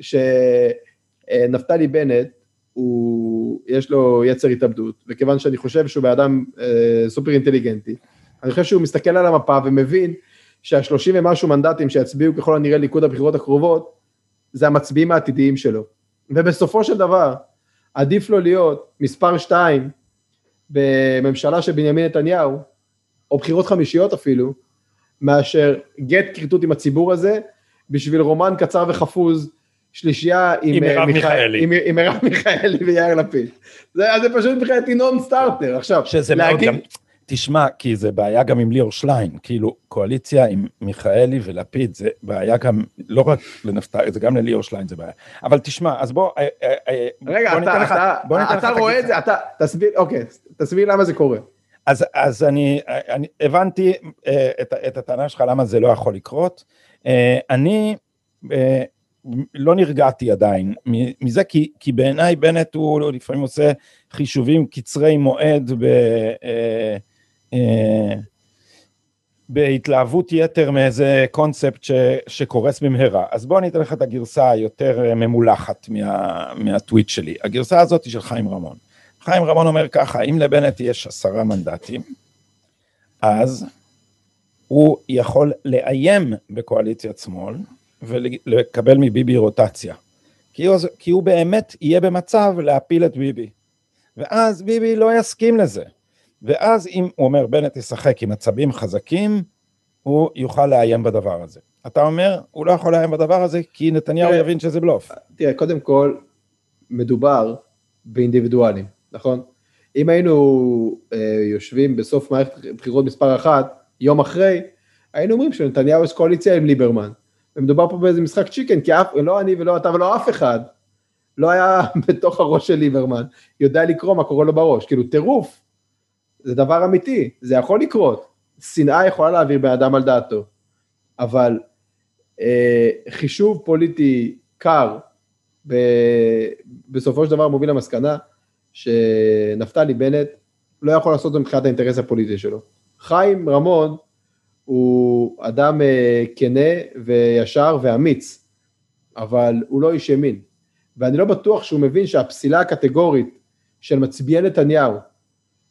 שנפתלי בנט, הוא, יש לו יצר התאבדות, וכיוון שאני חושב שהוא בן אדם אה, סופר אינטליגנטי, אני חושב שהוא מסתכל על המפה ומבין שהשלושים ומשהו מנדטים שיצביעו ככל הנראה ליכוד הבחירות הקרובות, זה המצביעים העתידיים שלו. ובסופו של דבר, עדיף לו להיות מספר שתיים בממשלה של בנימין נתניהו, או בחירות חמישיות אפילו, מאשר גט כריתות עם הציבור הזה, בשביל רומן קצר וחפוז, שלישייה עם, עם מרב מיכאלי, עם, עם מרב מיכאלי ויאיר לפיד. זה, זה פשוט מבחינתי נון סטארטר. עכשיו, שזה להגיד... מאוד גם... תשמע, כי זה בעיה גם עם ליאור שליין, כאילו קואליציה עם מיכאלי ולפיד, זה בעיה גם, לא רק לנפתלי, זה גם לליאור שליין זה בעיה. אבל תשמע, אז בוא, אה, אה, אה, רגע, בוא אתה, לך, אתה, בוא אתה, אתה רואה את זה, אתה, תסביר, אוקיי, תסביר למה זה קורה. אז, אז אני, אני הבנתי את, את הטענה שלך למה זה לא יכול לקרות. אני לא נרגעתי עדיין מזה, כי, כי בעיניי בנט הוא לפעמים עושה חישובים קצרי מועד ב... אה, בהתלהבות יתר מאיזה קונספט ש, שקורס במהרה. אז בוא אני אתן לך את הגרסה היותר אה, ממולחת מה, מהטוויט שלי. הגרסה הזאת היא של חיים רמון. חיים רמון אומר ככה, אם לבנט יש עשרה מנדטים, אז הוא יכול לאיים בקואליציית שמאל ולקבל מביבי רוטציה. כי הוא, כי הוא באמת יהיה במצב להפיל את ביבי. ואז ביבי לא יסכים לזה. ואז אם הוא אומר בנט ישחק עם עצבים חזקים, הוא יוכל לאיים בדבר הזה. אתה אומר, הוא לא יכול לאיים בדבר הזה כי נתניהו יבין שזה בלוף. תראה, קודם כל, מדובר באינדיבידואלים, נכון? אם היינו אה, יושבים בסוף מערכת בחירות מספר אחת, יום אחרי, היינו אומרים שנתניהו יש קואליציה עם ליברמן. ומדובר פה באיזה משחק צ'יקן, כי אף, לא אני ולא אתה ולא אף אחד לא היה בתוך הראש של ליברמן, יודע לקרוא מה קורה לו בראש, כאילו טירוף. זה דבר אמיתי, זה יכול לקרות. שנאה יכולה להעביר בן אדם על דעתו, אבל אה, חישוב פוליטי קר ב, בסופו של דבר מוביל למסקנה שנפתלי בנט לא יכול לעשות את זה מבחינת האינטרס הפוליטי שלו. חיים רמון הוא אדם אה, כנה וישר ואמיץ, אבל הוא לא איש ימין. ואני לא בטוח שהוא מבין שהפסילה הקטגורית של מצביעי נתניהו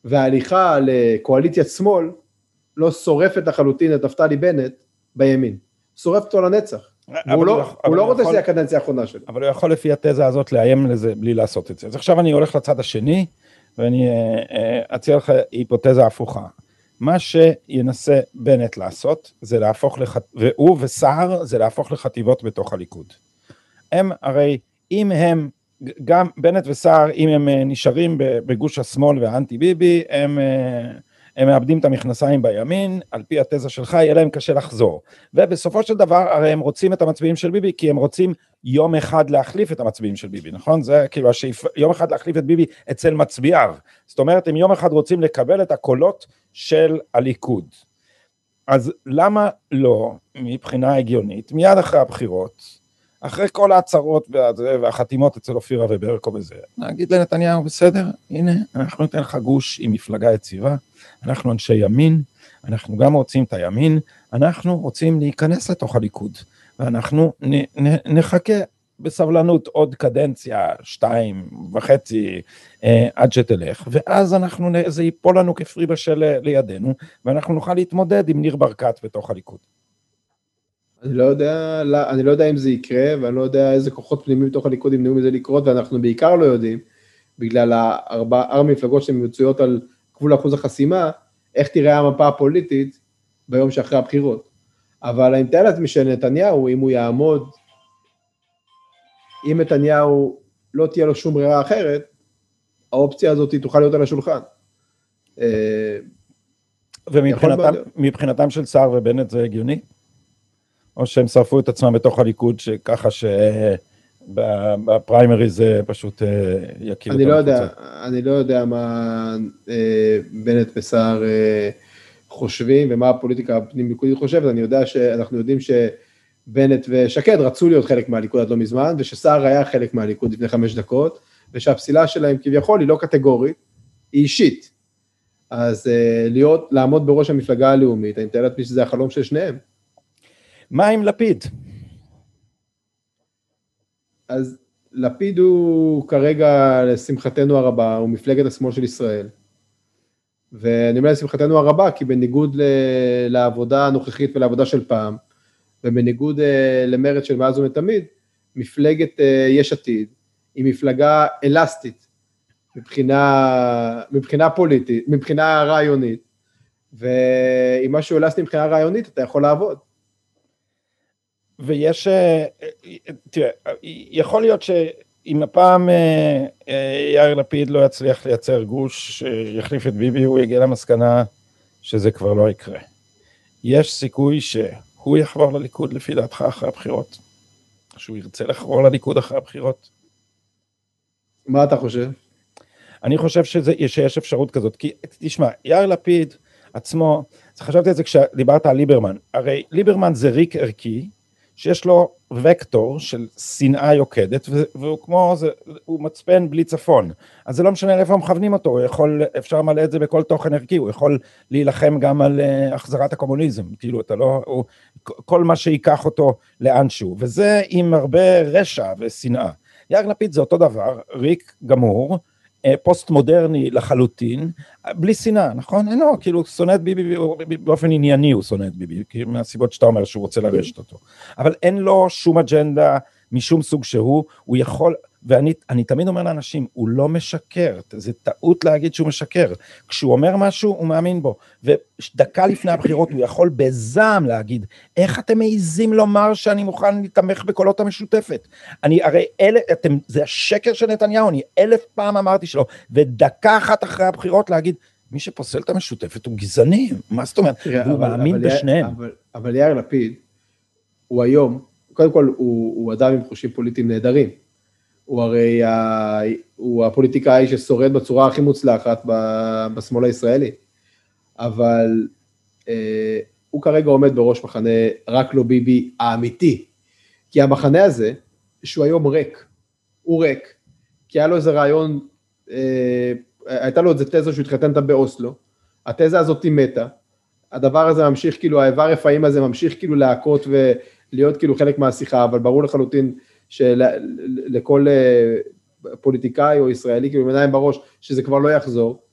וההליכה לקואליציית שמאל לא שורפת לחלוטין את נפתלי בנט בימין, שורפת אותו לנצח. הוא לא, הוא, הוא לא רוצה שזה הקדנציה האחרונה שלו. אבל הוא יכול לפי התזה הזאת לאיים לזה בלי לעשות את זה. אז עכשיו אני הולך לצד השני, ואני אה, אה, אציע לך היפותזה הפוכה. מה שינסה בנט לעשות, זה להפוך, לח... והוא וסער, זה להפוך לחטיבות בתוך הליכוד. הם הרי, אם הם גם בנט וסער, אם הם אה, נשארים בגוש השמאל והאנטי ביבי, הם, אה, הם מאבדים את המכנסיים בימין, על פי התזה שלך יהיה להם קשה לחזור. ובסופו של דבר, הרי הם רוצים את המצביעים של ביבי, כי הם רוצים יום אחד להחליף את המצביעים של ביבי, נכון? זה כאילו השאיף, יום אחד להחליף את ביבי אצל מצביעיו. זאת אומרת, הם יום אחד רוצים לקבל את הקולות של הליכוד. אז למה לא, מבחינה הגיונית, מיד אחרי הבחירות, אחרי כל ההצהרות והחתימות אצל אופירה וברקו וזה, נגיד לנתניהו, בסדר, הנה, אנחנו ניתן לך גוש עם מפלגה יציבה, אנחנו אנשי ימין, אנחנו גם רוצים את הימין, אנחנו רוצים להיכנס לתוך הליכוד, ואנחנו נ, נ, נחכה בסבלנות עוד קדנציה, שתיים וחצי, אה, עד שתלך, ואז אנחנו, זה ייפול לנו כפרי בשל לידינו, ואנחנו נוכל להתמודד עם ניר ברקת בתוך הליכוד. אני לא יודע, אני לא יודע אם זה יקרה, ואני לא יודע איזה כוחות פנימיים בתוך הליכוד ימנעו מזה לקרות, ואנחנו בעיקר לא יודעים, בגלל הארבע, ארבע מפלגות שהן מצויות על גבול אחוז החסימה, איך תראה המפה הפוליטית ביום שאחרי הבחירות. אבל אני מתאר לעצמי שנתניהו, אם הוא יעמוד, אם נתניהו לא תהיה לו שום ברירה אחרת, האופציה הזאת תוכל להיות על השולחן. אה, ומבחינתם של סער ובנט זה הגיוני? או שהם שרפו את עצמם בתוך הליכוד, שככה שבפריימריז זה פשוט אה, יקיר אני לא יודע, אני לא יודע מה אה, בנט וסער אה, חושבים ומה הפוליטיקה הפנים ליכודית חושבת, אני יודע שאנחנו יודעים שבנט ושקד רצו להיות חלק מהליכוד עד לא מזמן, ושסער היה חלק מהליכוד לפני חמש דקות, ושהפסילה שלהם כביכול היא לא קטגורית, היא אישית. אז להיות, לעמוד בראש המפלגה הלאומית, אני מתאר לעצמי שזה החלום של שניהם. מה עם לפיד? אז לפיד הוא כרגע, לשמחתנו הרבה, הוא מפלגת השמאל של ישראל. ואני אומר לשמחתנו הרבה, כי בניגוד ל... לעבודה הנוכחית ולעבודה של פעם, ובניגוד uh, למרד של מאז ומתמיד, מפלגת uh, יש עתיד היא מפלגה אלסטית מבחינה, מבחינה פוליטית, מבחינה רעיונית, ואם משהו אלסטי מבחינה רעיונית אתה יכול לעבוד. ויש, אה, תראה, יכול להיות שאם הפעם אה, אה, יאיר לפיד לא יצליח לייצר גוש שיחליף את ביבי, הוא יגיע למסקנה שזה כבר לא יקרה. יש סיכוי שהוא יחבור לליכוד לפי דעתך אחרי הבחירות? שהוא ירצה לחבור לליכוד אחרי הבחירות? מה אתה חושב? אני חושב שזה, שיש אפשרות כזאת, כי תשמע, יאיר לפיד עצמו, חשבתי על זה כשדיברת על ליברמן, הרי ליברמן זה ריק ערכי, שיש לו וקטור של שנאה יוקדת, והוא כמו, זה, הוא מצפן בלי צפון, אז זה לא משנה לאיפה מכוונים אותו, הוא יכול, אפשר למלא את זה בכל תוכן ערכי, הוא יכול להילחם גם על uh, החזרת הקומוניזם, כאילו אתה לא, הוא, כל מה שייקח אותו לאנשהו, וזה עם הרבה רשע ושנאה. יאיר לפיד זה אותו דבר, ריק גמור, פוסט מודרני לחלוטין, בלי שנאה, נכון? אינו, כאילו שונא את ביבי באופן ענייני הוא שונא את ביבי, מהסיבות שאתה אומר שהוא רוצה לרשת אותו. אבל אין לו שום אג'נדה משום סוג שהוא, הוא יכול, ואני תמיד אומר לאנשים, הוא לא משקר, זה טעות להגיד שהוא משקר. כשהוא אומר משהו, הוא מאמין בו. ודקה לפני הבחירות הוא יכול בזעם להגיד, איך אתם מעיזים לומר שאני מוכן להתמך בקולות המשותפת? אני, הרי אלה, אתם, זה השקר של נתניהו, אני אלף פעם אמרתי שלא, ודקה אחת אחרי הבחירות להגיד, מי שפוסל את המשותפת הוא גזעני, מה זאת אומרת? הוא מאמין אבל בשניהם. אבל, אבל יאיר לפיד, הוא היום, קודם כל הוא, הוא אדם עם חושים פוליטיים נהדרים. הוא הרי ה... הוא הפוליטיקאי ששורד בצורה הכי מוצלחת בשמאל הישראלי. אבל אה, הוא כרגע עומד בראש מחנה רק לא ביבי האמיתי. כי המחנה הזה, שהוא היום ריק, הוא ריק, כי היה לו איזה רעיון, אה, הייתה לו איזה תזה שהוא התחתן איתה באוסלו, התזה הזאת היא מתה, הדבר הזה ממשיך, כאילו האיבר רפאים הזה ממשיך כאילו להכות ולהיות כאילו חלק מהשיחה, אבל ברור לחלוטין שלכל אה, פוליטיקאי או ישראלי כאילו עם עיניים בראש שזה כבר לא יחזור,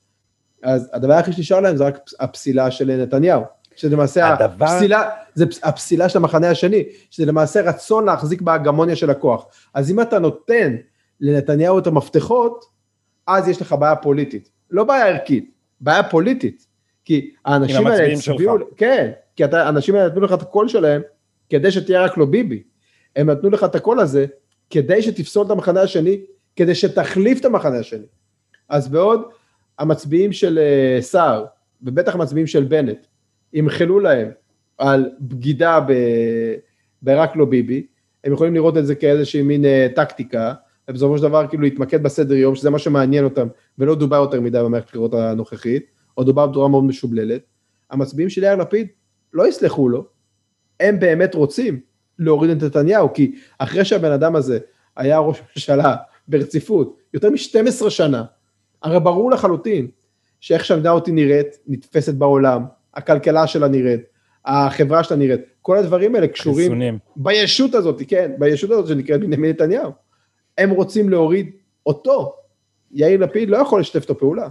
אז הדבר היחיד שנשאר להם זה רק הפסילה של נתניהו. שזה למעשה הדבר... הפסילה, זה הפסילה של המחנה השני, שזה למעשה רצון להחזיק בהגמוניה של הכוח. אז אם אתה נותן לנתניהו את המפתחות, אז יש לך בעיה פוליטית. לא בעיה ערכית, בעיה פוליטית. כי האנשים האלה הצביעו, כן, כי האנשים האלה נתנו לך את הקול שלהם, כדי שתהיה רק לא ביבי. הם נתנו לך את הקול הזה, כדי שתפסול את המחנה השני, כדי שתחליף את המחנה השני. אז בעוד המצביעים של אה, סער, ובטח המצביעים של בנט, ימחלו להם על בגידה ב... ברק לא ביבי, הם יכולים לראות את זה כאיזושהי מין uh, טקטיקה, ובסופו של דבר כאילו להתמקד בסדר יום, שזה מה שמעניין אותם, ולא דובר יותר מדי במערכת הבחירות הנוכחית, או דובר בצורה מאוד משובללת. המצביעים של יאיר לפיד לא יסלחו לו, הם באמת רוצים להוריד את נתניהו, כי אחרי שהבן אדם הזה היה ראש ממשלה ברציפות יותר מ-12 שנה, הרי ברור לחלוטין שאיך שהמדינה אותי נראית, נתפסת בעולם, הכלכלה שלה נראית, החברה שלה נראית, כל הדברים האלה קשורים חיסונים. בישות הזאת, כן, בישות הזאת שנקראת בנימין נתניהו. הם רוצים להוריד אותו, יאיר לפיד לא יכול לשתף את הפעולה.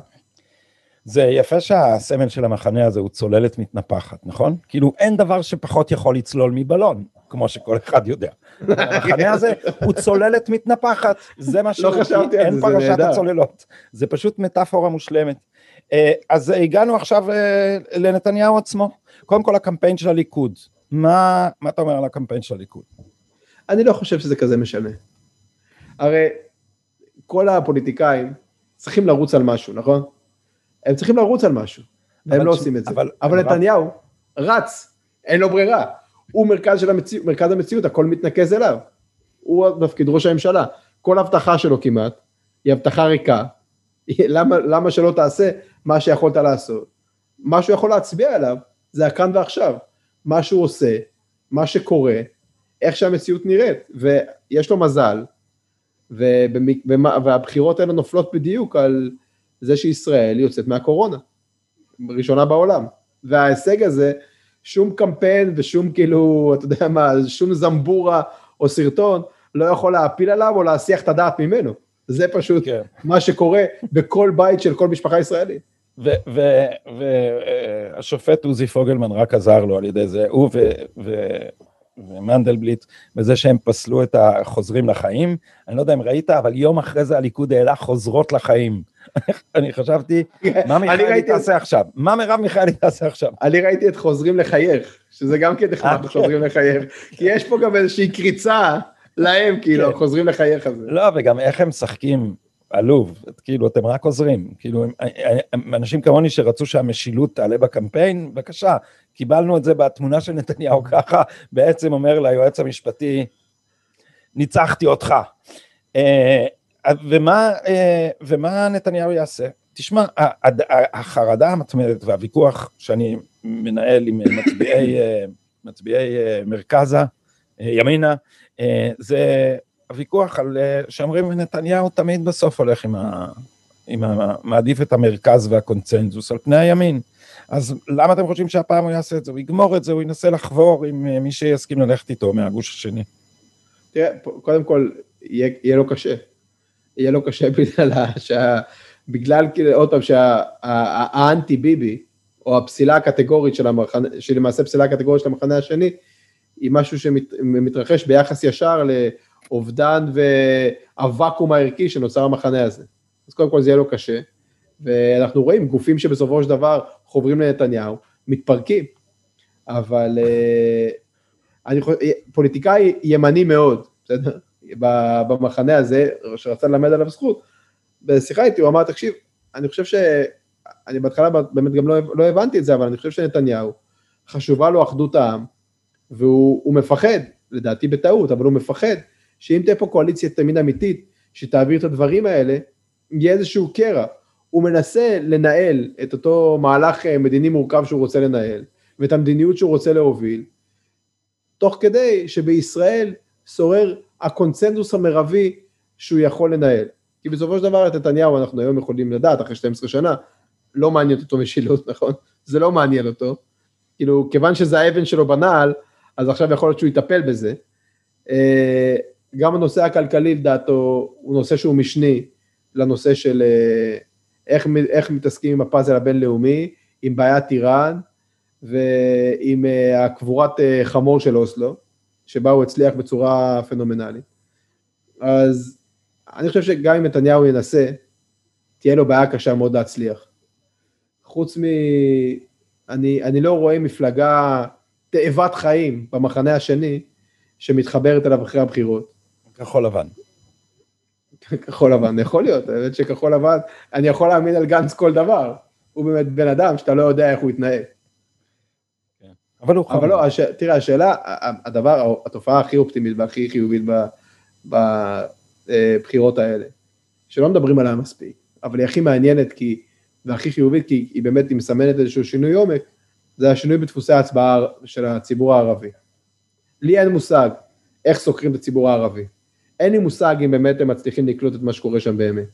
זה יפה שהסמל של המחנה הזה הוא צוללת מתנפחת, נכון? כאילו אין דבר שפחות יכול לצלול מבלון, כמו שכל אחד יודע. המחנה הזה הוא צוללת מתנפחת, זה מה שהוא, לא חשבתי על זה, זה נהדר. אין פרשת הצוללות, זה פשוט מטאפורה מושלמת. אה, אז הגענו עכשיו אה, לנתניהו עצמו, קודם כל הקמפיין של הליכוד, מה, מה אתה אומר על הקמפיין של הליכוד? אני לא חושב שזה כזה משנה. הרי כל הפוליטיקאים צריכים לרוץ על משהו, נכון? הם צריכים לרוץ על משהו, הם לא ש... עושים את זה. אבל, אבל נתניהו רץ, אין לו ברירה. הוא מרכז, של המציא... מרכז המציאות, הכל מתנקז אליו. הוא תפקיד ראש הממשלה. כל הבטחה שלו כמעט, היא הבטחה ריקה. למה, למה שלא תעשה מה שיכולת לעשות? מה שהוא יכול להצביע עליו זה הכאן ועכשיו, מה שהוא עושה, מה שקורה, איך שהמציאות נראית, ויש לו מזל, ובמק... והבחירות האלה נופלות בדיוק על זה שישראל יוצאת מהקורונה, ראשונה בעולם, וההישג הזה, שום קמפיין ושום כאילו, אתה יודע מה, שום זמבורה או סרטון לא יכול להפיל עליו או להסיח את הדעת ממנו. זה פשוט כן. מה שקורה בכל בית של כל משפחה ישראלית. והשופט עוזי פוגלמן רק עזר לו על ידי זה, הוא ומנדלבליט, בזה שהם פסלו את החוזרים לחיים. אני לא יודע אם ראית, אבל יום אחרי זה הליכוד העלה חוזרות לחיים. אני חשבתי, מה מיכאלי תעשה עכשיו? מה מרב מיכאלי תעשה עכשיו? אני ראיתי את חוזרים לחייך, שזה גם כן נחמד, אה, חוזרים לחייך, כי יש פה גם איזושהי קריצה להם, כאילו, כן. חוזרים לחייך הזה. לא, וגם איך הם משחקים עלוב, כאילו אתם רק עוזרים, כאילו אנשים כמוני שרצו שהמשילות תעלה בקמפיין, בבקשה, קיבלנו את זה בתמונה של נתניהו ככה, בעצם אומר ליועץ המשפטי, ניצחתי אותך. אה, ומה, אה, ומה נתניהו יעשה? תשמע, החרדה המתמדת והוויכוח שאני מנהל עם מצביעי, אה, מצביעי מרכזה, ימינה, זה הוויכוח על שאומרים נתניהו תמיד בסוף הולך עם ה... עם ה... מעדיף את המרכז והקונצנזוס על פני הימין. אז למה אתם חושבים שהפעם הוא יעשה את זה? הוא יגמור את זה, הוא ינסה לחבור עם אה, מי שיסכים ללכת איתו מהגוש השני. תראה, קודם כל, יהיה, יהיה לו קשה. יהיה לו קשה בגלל, שה, בגלל כאילו, עוד פעם, שהאנטי ביבי, או הפסילה הקטגורית של המחנה, שלמעשה פסילה הקטגורית של המחנה השני, היא משהו שמתרחש ביחס ישר לאובדן והוואקום הערכי שנוצר המחנה הזה. אז קודם כל זה יהיה לו קשה, ואנחנו רואים גופים שבסופו של דבר חוברים לנתניהו, מתפרקים, אבל אה, אני חושב, פוליטיקאי ימני מאוד, בסדר? במחנה הזה, שרצה ללמד עליו זכות, בשיחה איתי הוא אמר, תקשיב, אני חושב ש... אני בהתחלה באמת גם לא, לא הבנתי את זה, אבל אני חושב שנתניהו, חשובה לו אחדות העם, והוא מפחד, לדעתי בטעות, אבל הוא מפחד, שאם תהיה פה קואליציית ימין אמיתית, שתעביר את הדברים האלה, יהיה איזשהו קרע. הוא מנסה לנהל את אותו מהלך אה, מדיני מורכב שהוא רוצה לנהל, ואת המדיניות שהוא רוצה להוביל, תוך כדי שבישראל שורר הקונצנזוס המרבי שהוא יכול לנהל. כי בסופו של דבר את נתניהו אנחנו היום יכולים לדעת, אחרי 12 שנה, לא מעניין אותו משילות, נכון? זה לא מעניין אותו. כאילו, כיוון שזה האבן שלו בנעל, אז עכשיו יכול להיות שהוא יטפל בזה. אה, גם הנושא הכלכלי לדעתו הוא נושא שהוא משני לנושא של אה, איך, איך מתעסקים עם הפאזל הבינלאומי, עם בעיית איראן ועם uh, הקבורת uh, חמור של אוסלו, שבה הוא הצליח בצורה פנומנלית. אז אני חושב שגם אם נתניהו ינסה, תהיה לו בעיה קשה מאוד להצליח. חוץ מ... אני, אני לא רואה מפלגה תאבת חיים במחנה השני שמתחברת אליו אחרי הבחירות. כחול לבן. כחול לבן, יכול להיות, האמת שכחול לבן, אני יכול להאמין על גנץ כל דבר, הוא באמת בן אדם שאתה לא יודע איך הוא יתנהג. כן. אבל הוא. אבל לא, הש... תראה, השאלה, הדבר, התופעה הכי אופטימית והכי חיובית בבחירות האלה, שלא מדברים עליה מספיק, אבל היא הכי מעניינת כי, והכי חיובית כי היא באמת, היא מסמנת איזשהו שינוי עומק, זה השינוי בדפוסי ההצבעה של הציבור הערבי. לי אין מושג איך סוקרים את הציבור הערבי. אין לי מושג אם באמת הם מצליחים לקלוט את מה שקורה שם באמת.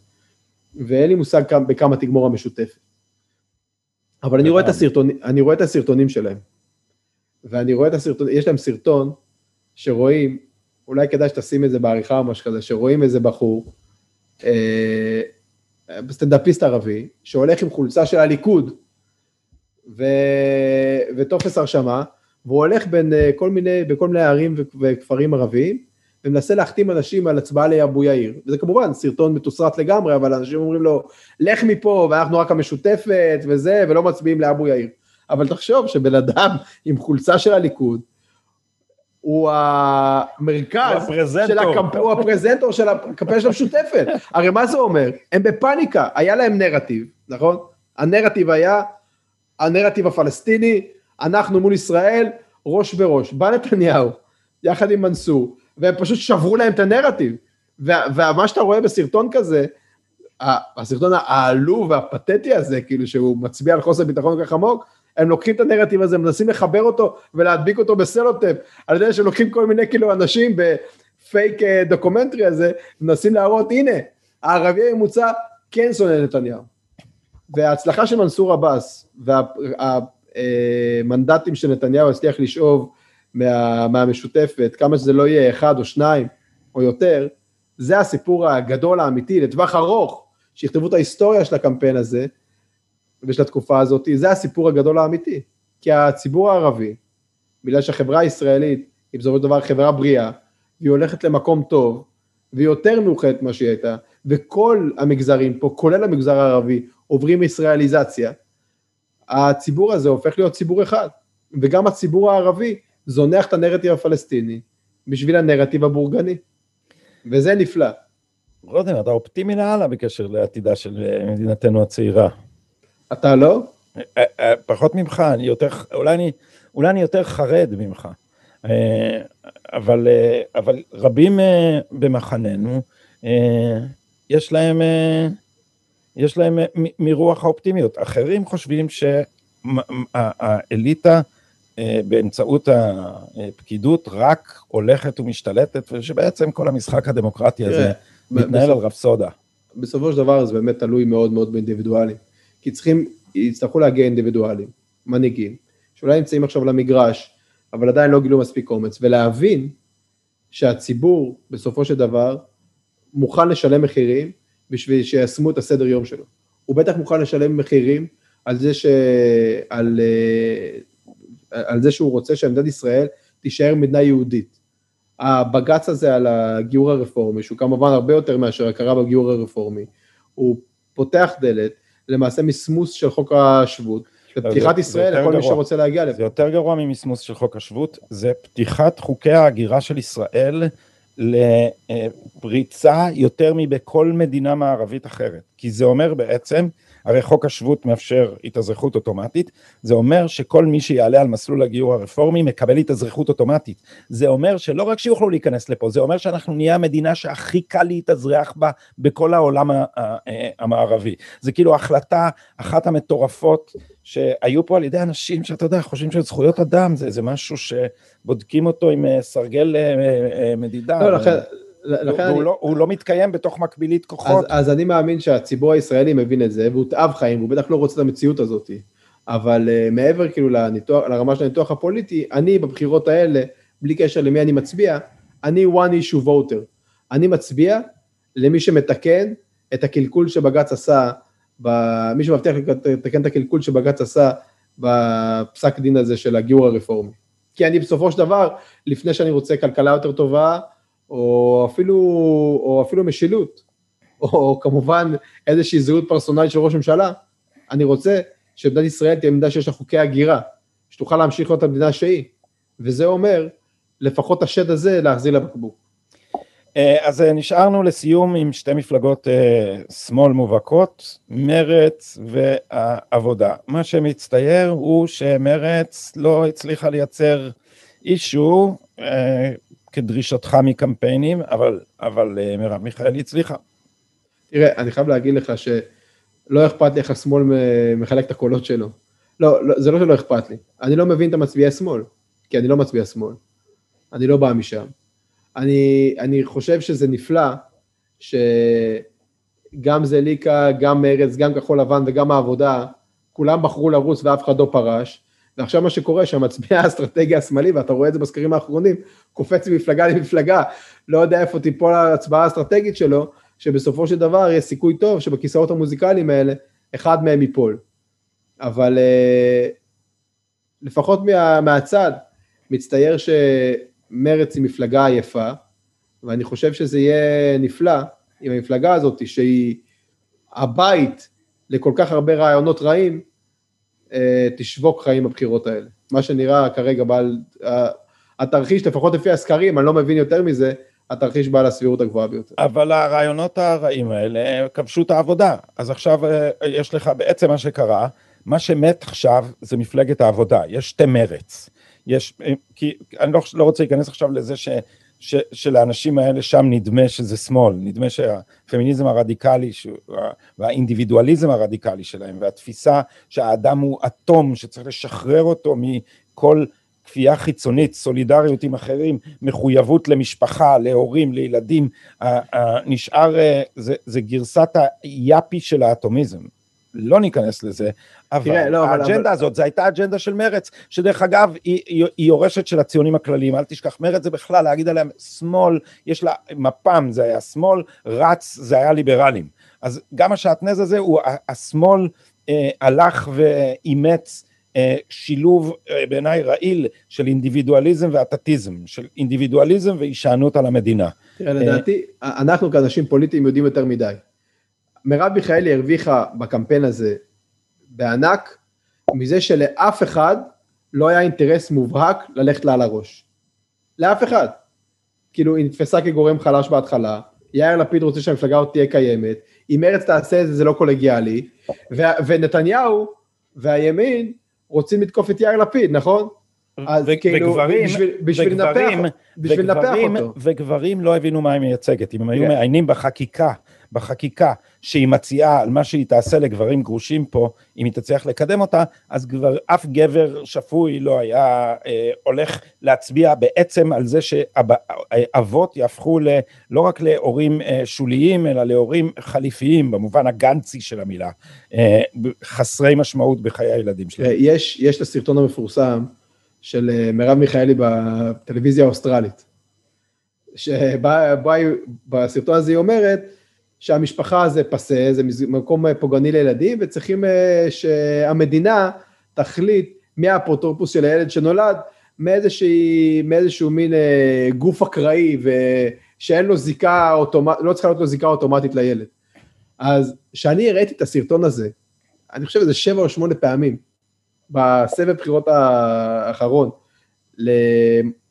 ואין לי מושג כמה, בכמה תגמור המשותפת. אבל אני רואה, את הסרטונים, אני רואה את הסרטונים שלהם. ואני רואה את הסרטונים, יש להם סרטון שרואים, אולי כדאי שתשים את זה בעריכה או משהו כזה, שרואים איזה בחור, אה, סטנדאפיסט ערבי, שהולך עם חולצה של הליכוד, ו... וטופס הרשמה, והוא הולך בין אה, כל מיני, בכל מיני ערים וכפרים ערביים, ומנסה להחתים אנשים על הצבעה לאבו יאיר. וזה כמובן סרטון מתוסרט לגמרי, אבל אנשים אומרים לו, לך מפה, ואנחנו רק המשותפת וזה, ולא מצביעים לאבו יאיר. אבל תחשוב שבן אדם עם חולצה של הליכוד, הוא המרכז של הקמפ... הוא הפרזנטור של הקמפיין של המשותפת. הרי מה זה אומר? הם בפאניקה, היה להם נרטיב, נכון? הנרטיב היה הנרטיב הפלסטיני, אנחנו מול ישראל, ראש בראש. בא נתניהו, יחד עם מנסור, והם פשוט שברו להם את הנרטיב. ומה שאתה רואה בסרטון כזה, הסרטון העלוב והפתטי הזה, כאילו שהוא מצביע על חוסר ביטחון כל כך עמוק, הם לוקחים את הנרטיב הזה, מנסים לחבר אותו ולהדביק אותו בסלוטפ, על ידי שלוקחים כל מיני כאילו אנשים בפייק אה, דוקומנטרי הזה, מנסים להראות, הנה, הערבי הממוצע כן שונא נתניהו. וההצלחה של מנסור עבאס והמנדטים שנתניהו הצליח לשאוב מה, מהמשותפת, כמה שזה לא יהיה אחד או שניים או יותר, זה הסיפור הגדול האמיתי לטווח ארוך, שיכתבו את ההיסטוריה של הקמפיין הזה ושל התקופה הזאת, זה הסיפור הגדול האמיתי. כי הציבור הערבי, בגלל שהחברה הישראלית היא בסופו של דבר חברה בריאה, והיא הולכת למקום טוב, והיא יותר מאוחדת ממה שהיא הייתה, וכל המגזרים פה, כולל המגזר הערבי, עוברים ישראליזציה, הציבור הזה הופך להיות ציבור אחד, וגם הציבור הערבי זונח את הנרטיב הפלסטיני בשביל הנרטיב הבורגני, וזה נפלא. רותם, אתה אופטימי לאללה בקשר לעתידה של אה, מדינתנו הצעירה. אתה לא? אה, אה, פחות ממך, אני יותר, אולי אני, אולי אני יותר חרד ממך. אבל, אבל רבים במחננו, יש להם, יש להם מרוח האופטימיות. אחרים חושבים שהאליטה באמצעות הפקידות רק הולכת ומשתלטת, ושבעצם כל המשחק הדמוקרטי הזה מתנהל על רפסודה. בסופו של דבר זה באמת תלוי מאוד מאוד באינדיבידואלים. כי צריכים, יצטרכו להגיע אינדיבידואלים, מנהיגים, שאולי נמצאים עכשיו למגרש, אבל עדיין לא גילו מספיק אומץ, ולהבין שהציבור בסופו של דבר מוכן לשלם מחירים בשביל שיישמו את הסדר יום שלו. הוא בטח מוכן לשלם מחירים על זה, ש... על... על זה שהוא רוצה שמדינת ישראל תישאר מדינה יהודית. הבג"ץ הזה על הגיור הרפורמי, שהוא כמובן הרבה יותר מאשר הכרה בגיור הרפורמי, הוא פותח דלת למעשה מסמוס של חוק השבות, ופתיחת ישראל לכל מי שרוצה להגיע לזה. זה יותר גרוע ממסמוס של חוק השבות, זה פתיחת חוקי ההגירה של ישראל לפריצה יותר מבכל מדינה מערבית אחרת, כי זה אומר בעצם הרי חוק השבות מאפשר התאזרחות אוטומטית, זה אומר שכל מי שיעלה על מסלול הגיור הרפורמי מקבל התאזרחות אוטומטית. זה אומר שלא רק שיוכלו להיכנס לפה, זה אומר שאנחנו נהיה המדינה שהכי קל להתאזרח בה בכל העולם המערבי. זה כאילו החלטה, אחת המטורפות שהיו פה על ידי אנשים שאתה יודע, חושבים שזכויות אדם זה, זה משהו שבודקים אותו עם אה, סרגל אה, אה, מדידה. לא, לכן... לכן אני... לא, הוא לא מתקיים בתוך מקבילית כוחות. אז, אז אני מאמין שהציבור הישראלי מבין את זה, והוא תאב חיים, הוא בטח לא רוצה את המציאות הזאת. אבל uh, מעבר כאילו לניתוח, לרמה של הניתוח הפוליטי, אני בבחירות האלה, בלי קשר למי אני מצביע, אני one issue voter. אני מצביע למי שמתקן את הקלקול שבג"ץ עשה, ב... מי שמבטיח לתקן את הקלקול שבג"ץ עשה בפסק דין הזה של הגיור הרפורמי. כי אני בסופו של דבר, לפני שאני רוצה כלכלה יותר טובה, או אפילו, או אפילו משילות, או כמובן איזושהי זהות פרסונלית של ראש ממשלה, אני רוצה שמדינת ישראל תהיה מדינה שיש לה חוקי הגירה, שתוכל להמשיך להיות המדינה שהיא, וזה אומר לפחות השד הזה להחזיר לבקבוק. אה, אז אה, נשארנו לסיום עם שתי מפלגות אה, שמאל מובהקות, מרץ והעבודה. מה שמצטייר הוא שמרץ לא הצליחה לייצר אישו כדרישתך מקמפיינים, אבל, אבל אה, מרב מיכאלי הצליחה. תראה, אני חייב להגיד לך שלא אכפת לי איך השמאל מחלק את הקולות שלו. לא, לא, זה לא שלא אכפת לי, אני לא מבין את המצביעי שמאל, כי אני לא מצביע שמאל, אני לא בא משם. אני, אני חושב שזה נפלא שגם זליקה, גם מרץ, גם כחול לבן וגם העבודה, כולם בחרו לרוץ ואף אחד לא פרש, ועכשיו מה שקורה שהמצביע האסטרטגי השמאלי, ואתה רואה את זה בסקרים האחרונים, קופץ ממפלגה למפלגה, לא יודע איפה תיפול ההצבעה האסטרטגית שלו, שבסופו של דבר יש סיכוי טוב שבכיסאות המוזיקליים האלה, אחד מהם ייפול. אבל אה, לפחות מה, מהצד, מצטייר שמרץ היא מפלגה עייפה, ואני חושב שזה יהיה נפלא עם המפלגה הזאת, שהיא הבית לכל כך הרבה רעיונות רעים, תשבוק חיים בבחירות האלה. מה שנראה כרגע בעל, התרחיש, לפחות לפי הסקרים, אני לא מבין יותר מזה, התרחיש בעל הסבירות הגבוהה ביותר. אבל הרעיונות הרעים האלה כבשו את העבודה. אז עכשיו אה, יש לך, בעצם מה שקרה, מה שמת עכשיו זה מפלגת העבודה, יש שתי מרץ. יש, אה, כי אני לא, לא רוצה להיכנס עכשיו לזה ש, ש, שלאנשים האלה שם נדמה שזה שמאל, נדמה שהפמיניזם הרדיקלי והאינדיבידואליזם הרדיקלי שלהם והתפיסה שהאדם הוא אטום שצריך לשחרר אותו מכל כפייה חיצונית, סולידריות עם אחרים, מחויבות למשפחה, להורים, לילדים, נשאר, אה, זה, זה גרסת היאפי של האטומיזם. לא ניכנס לזה, אבל תראה, לא, האג'נדה אבל... הזאת, זו הייתה אג'נדה של מרץ, שדרך אגב, היא, היא, היא יורשת של הציונים הכלליים, אל תשכח, מרץ זה בכלל להגיד עליהם שמאל, יש לה, מפ"ם זה היה שמאל, רץ זה היה ליברלים. אז גם השעטנז הזה, הוא, השמאל אה, הלך ואימץ אה, שילוב אה, בעיניי רעיל של אינדיבידואליזם ואטטיזם, של אינדיבידואליזם והישענות על המדינה. תראה, לדעתי, אנחנו כאנשים פוליטיים יודעים יותר מדי. מרב מיכאלי הרוויחה בקמפיין הזה בענק, מזה שלאף אחד לא היה אינטרס מובהק ללכת לה על הראש. לאף אחד. כאילו, היא נתפסה כגורם חלש בהתחלה, יאיר לפיד רוצה שהמפלגה עוד תהיה קיימת, אם מרצ תעשה את זה זה לא קולגיאלי, ו- ונתניהו והימין רוצים לתקוף את יאיר לפיד, נכון? אז ו- כאילו, וגברים, בשביל, בשביל וגברים, לנפח, בשביל וגברים, לנפח אותו. וגברים לא הבינו מה היא מייצגת, אם הם היו כן. מעיינים בחקיקה בחקיקה שהיא מציעה על מה שהיא תעשה לגברים גרושים פה, אם היא תצליח לקדם אותה, אז כבר אף גבר שפוי לא היה אה, הולך להצביע בעצם על זה שאבות יהפכו ל, לא רק להורים אה, שוליים, אלא להורים חליפיים, במובן הגנצי של המילה, אה, חסרי משמעות בחיי הילדים שלהם. יש, יש את הסרטון המפורסם של אה, מרב מיכאלי בטלוויזיה האוסטרלית. שבסרטון הזה היא אומרת, שהמשפחה זה פסה, זה מקום פוגעני לילדים, וצריכים אה, שהמדינה תחליט מי האפוטרופוס של הילד שנולד, מאיזושהי, מאיזשהו מין אה, גוף אקראי, ושאין לו זיקה אוטומטית, לא צריכה להיות לו זיקה אוטומטית לילד. אז כשאני הראיתי את הסרטון הזה, אני חושב שזה שבע או שמונה פעמים, בסבב בחירות האחרון,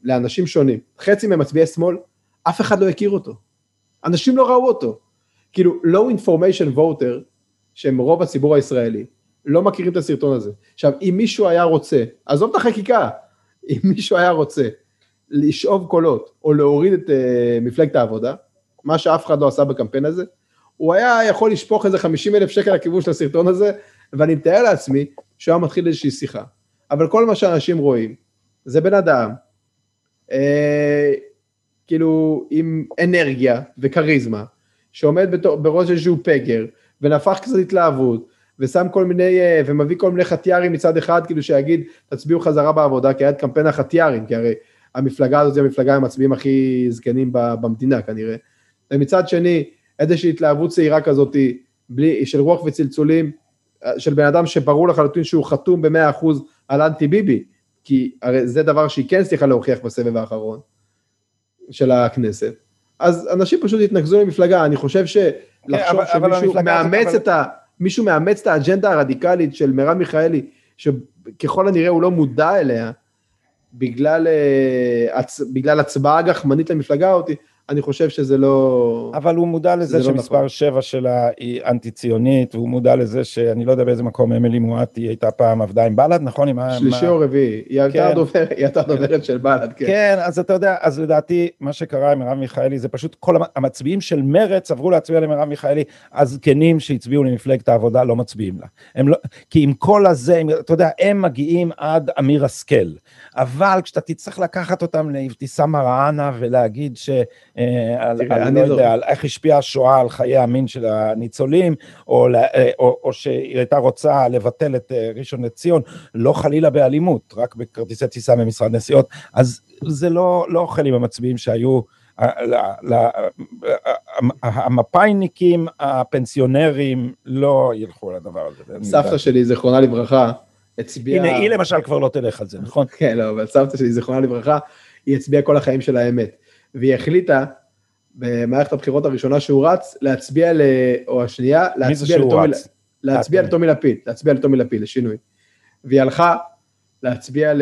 לאנשים שונים, חצי מהם מצביעי שמאל, אף אחד לא הכיר אותו. אנשים לא ראו אותו. כאילו, low information voter, שהם רוב הציבור הישראלי, לא מכירים את הסרטון הזה. עכשיו, אם מישהו היה רוצה, עזוב את החקיקה, אם מישהו היה רוצה לשאוב קולות, או להוריד את uh, מפלגת העבודה, מה שאף אחד לא עשה בקמפיין הזה, הוא היה יכול לשפוך איזה 50 אלף שקל לכיוון של הסרטון הזה, ואני מתאר לעצמי שהוא היה מתחיל איזושהי שיחה. אבל כל מה שאנשים רואים, זה בן אדם, אה, כאילו עם אנרגיה וכריזמה, שעומד בתור, בראש איזשהו פגר, ונפח קצת התלהבות, ושם כל מיני, אה, ומביא כל מיני חטיארים מצד אחד, כאילו שיגיד, תצביעו חזרה בעבודה, כי היה את קמפיין החטיארים, כי הרי המפלגה הזאת היא המפלגה עם המצביעים הכי זקנים במדינה כנראה. ומצד שני, איזושהי התלהבות צעירה כזאת, בלי, של רוח וצלצולים, של בן אדם שברור לחלוטין שהוא חתום במאה אחוז על אנטי ביבי, כי הרי זה דבר שהיא כן הצליחה להוכיח בסבב האחרון של הכנסת. אז אנשים פשוט התנקזו למפלגה, אני חושב שלחשוב כן, שמישהו מאמץ אבל... את ה... מישהו מאמץ את האג'נדה הרדיקלית של מרב מיכאלי, שככל הנראה הוא לא מודע אליה, בגלל, אה, בגלל הצבעה גחמנית למפלגה אותי, אני חושב שזה לא... אבל הוא מודע לזה לא שמספר נכון. 7 שלה היא אנטי ציונית, והוא מודע לזה שאני לא יודע באיזה מקום אמילי מואטי הייתה פעם עבדה עם בל"ד, נכון? עם שלישי מה... או רביעי, היא הייתה כן. דוברת, של בל"ד, כן. כן, אז אתה יודע, אז לדעתי מה שקרה עם מרב מיכאלי זה פשוט כל המצביעים של מרץ עברו להצביע למרב מיכאלי, הזקנים שהצביעו למפלגת העבודה לא מצביעים לה. הם לא, כי עם כל הזה, אתה יודע, הם מגיעים עד אמיר השכל, אבל כשאתה תצטרך לקחת אותם לאבתיסאם מראענה ולהגיד ש... אה, על, על, לא יודע, על איך השפיעה השואה על חיי המין של הניצולים, או, אה, או, או שהיא הייתה רוצה לבטל את אה, ראשון לציון, לא חלילה באלימות, רק בכרטיסי טיסה ממשרד נסיעות, אז זה לא, לא אוכל עם המצביעים שהיו, המפאיניקים, הפנסיונרים, לא ילכו לדבר הזה. סבתא שלי, זיכרונה לברכה, הצביעה... הנה, היא למשל כבר לא תלך על זה, נכון? כן, לא, אבל סבתא שלי, זיכרונה לברכה, היא הצביעה כל החיים של האמת. והיא החליטה במערכת הבחירות הראשונה שהוא רץ, להצביע, ל... או השנייה, להצביע לטומי, להצביע לטומי לפיד, להצביע לטומי לפיד, לשינוי. והיא הלכה להצביע ל...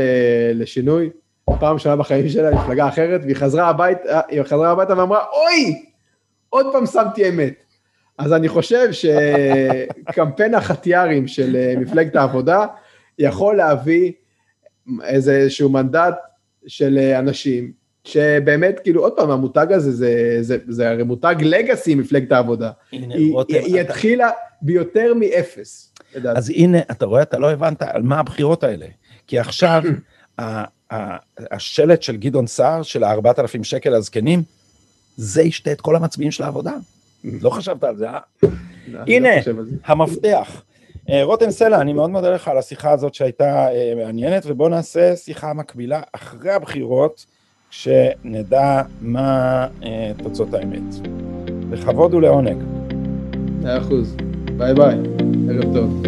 לשינוי, פעם ראשונה בחיים שלה, מפלגה אחרת, והיא חזרה הביתה, היא חזרה הביתה ואמרה, אוי, עוד פעם שמתי אמת. אז אני חושב שקמפיין החטיארים של מפלגת העבודה יכול להביא איזשהו מנדט של אנשים שבאמת, כאילו, עוד פעם, המותג הזה, זה, זה, זה הרי מותג לגאסי, מפלגת העבודה. הנה, היא, רותם, היא, היא אתה- התחילה ביותר מאפס. אז הנה, אתה רואה, אתה לא הבנת על מה הבחירות האלה. כי עכשיו, ה- ה- השלט של גדעון סער, של ה-4,000 שקל הזקנים, זה ישתה את כל המצביעים של העבודה. לא חשבת על זה, אה? הנה. לא על זה. המפתח. אה, רותם סלע, אני מאוד מודה לך על השיחה הזאת שהייתה אה, מעניינת, ובואו נעשה שיחה מקבילה אחרי הבחירות, כשנדע מה אה, תוצאות האמת. לכבוד ולעונג. מאה אחוז. ביי ביי. ערב טוב.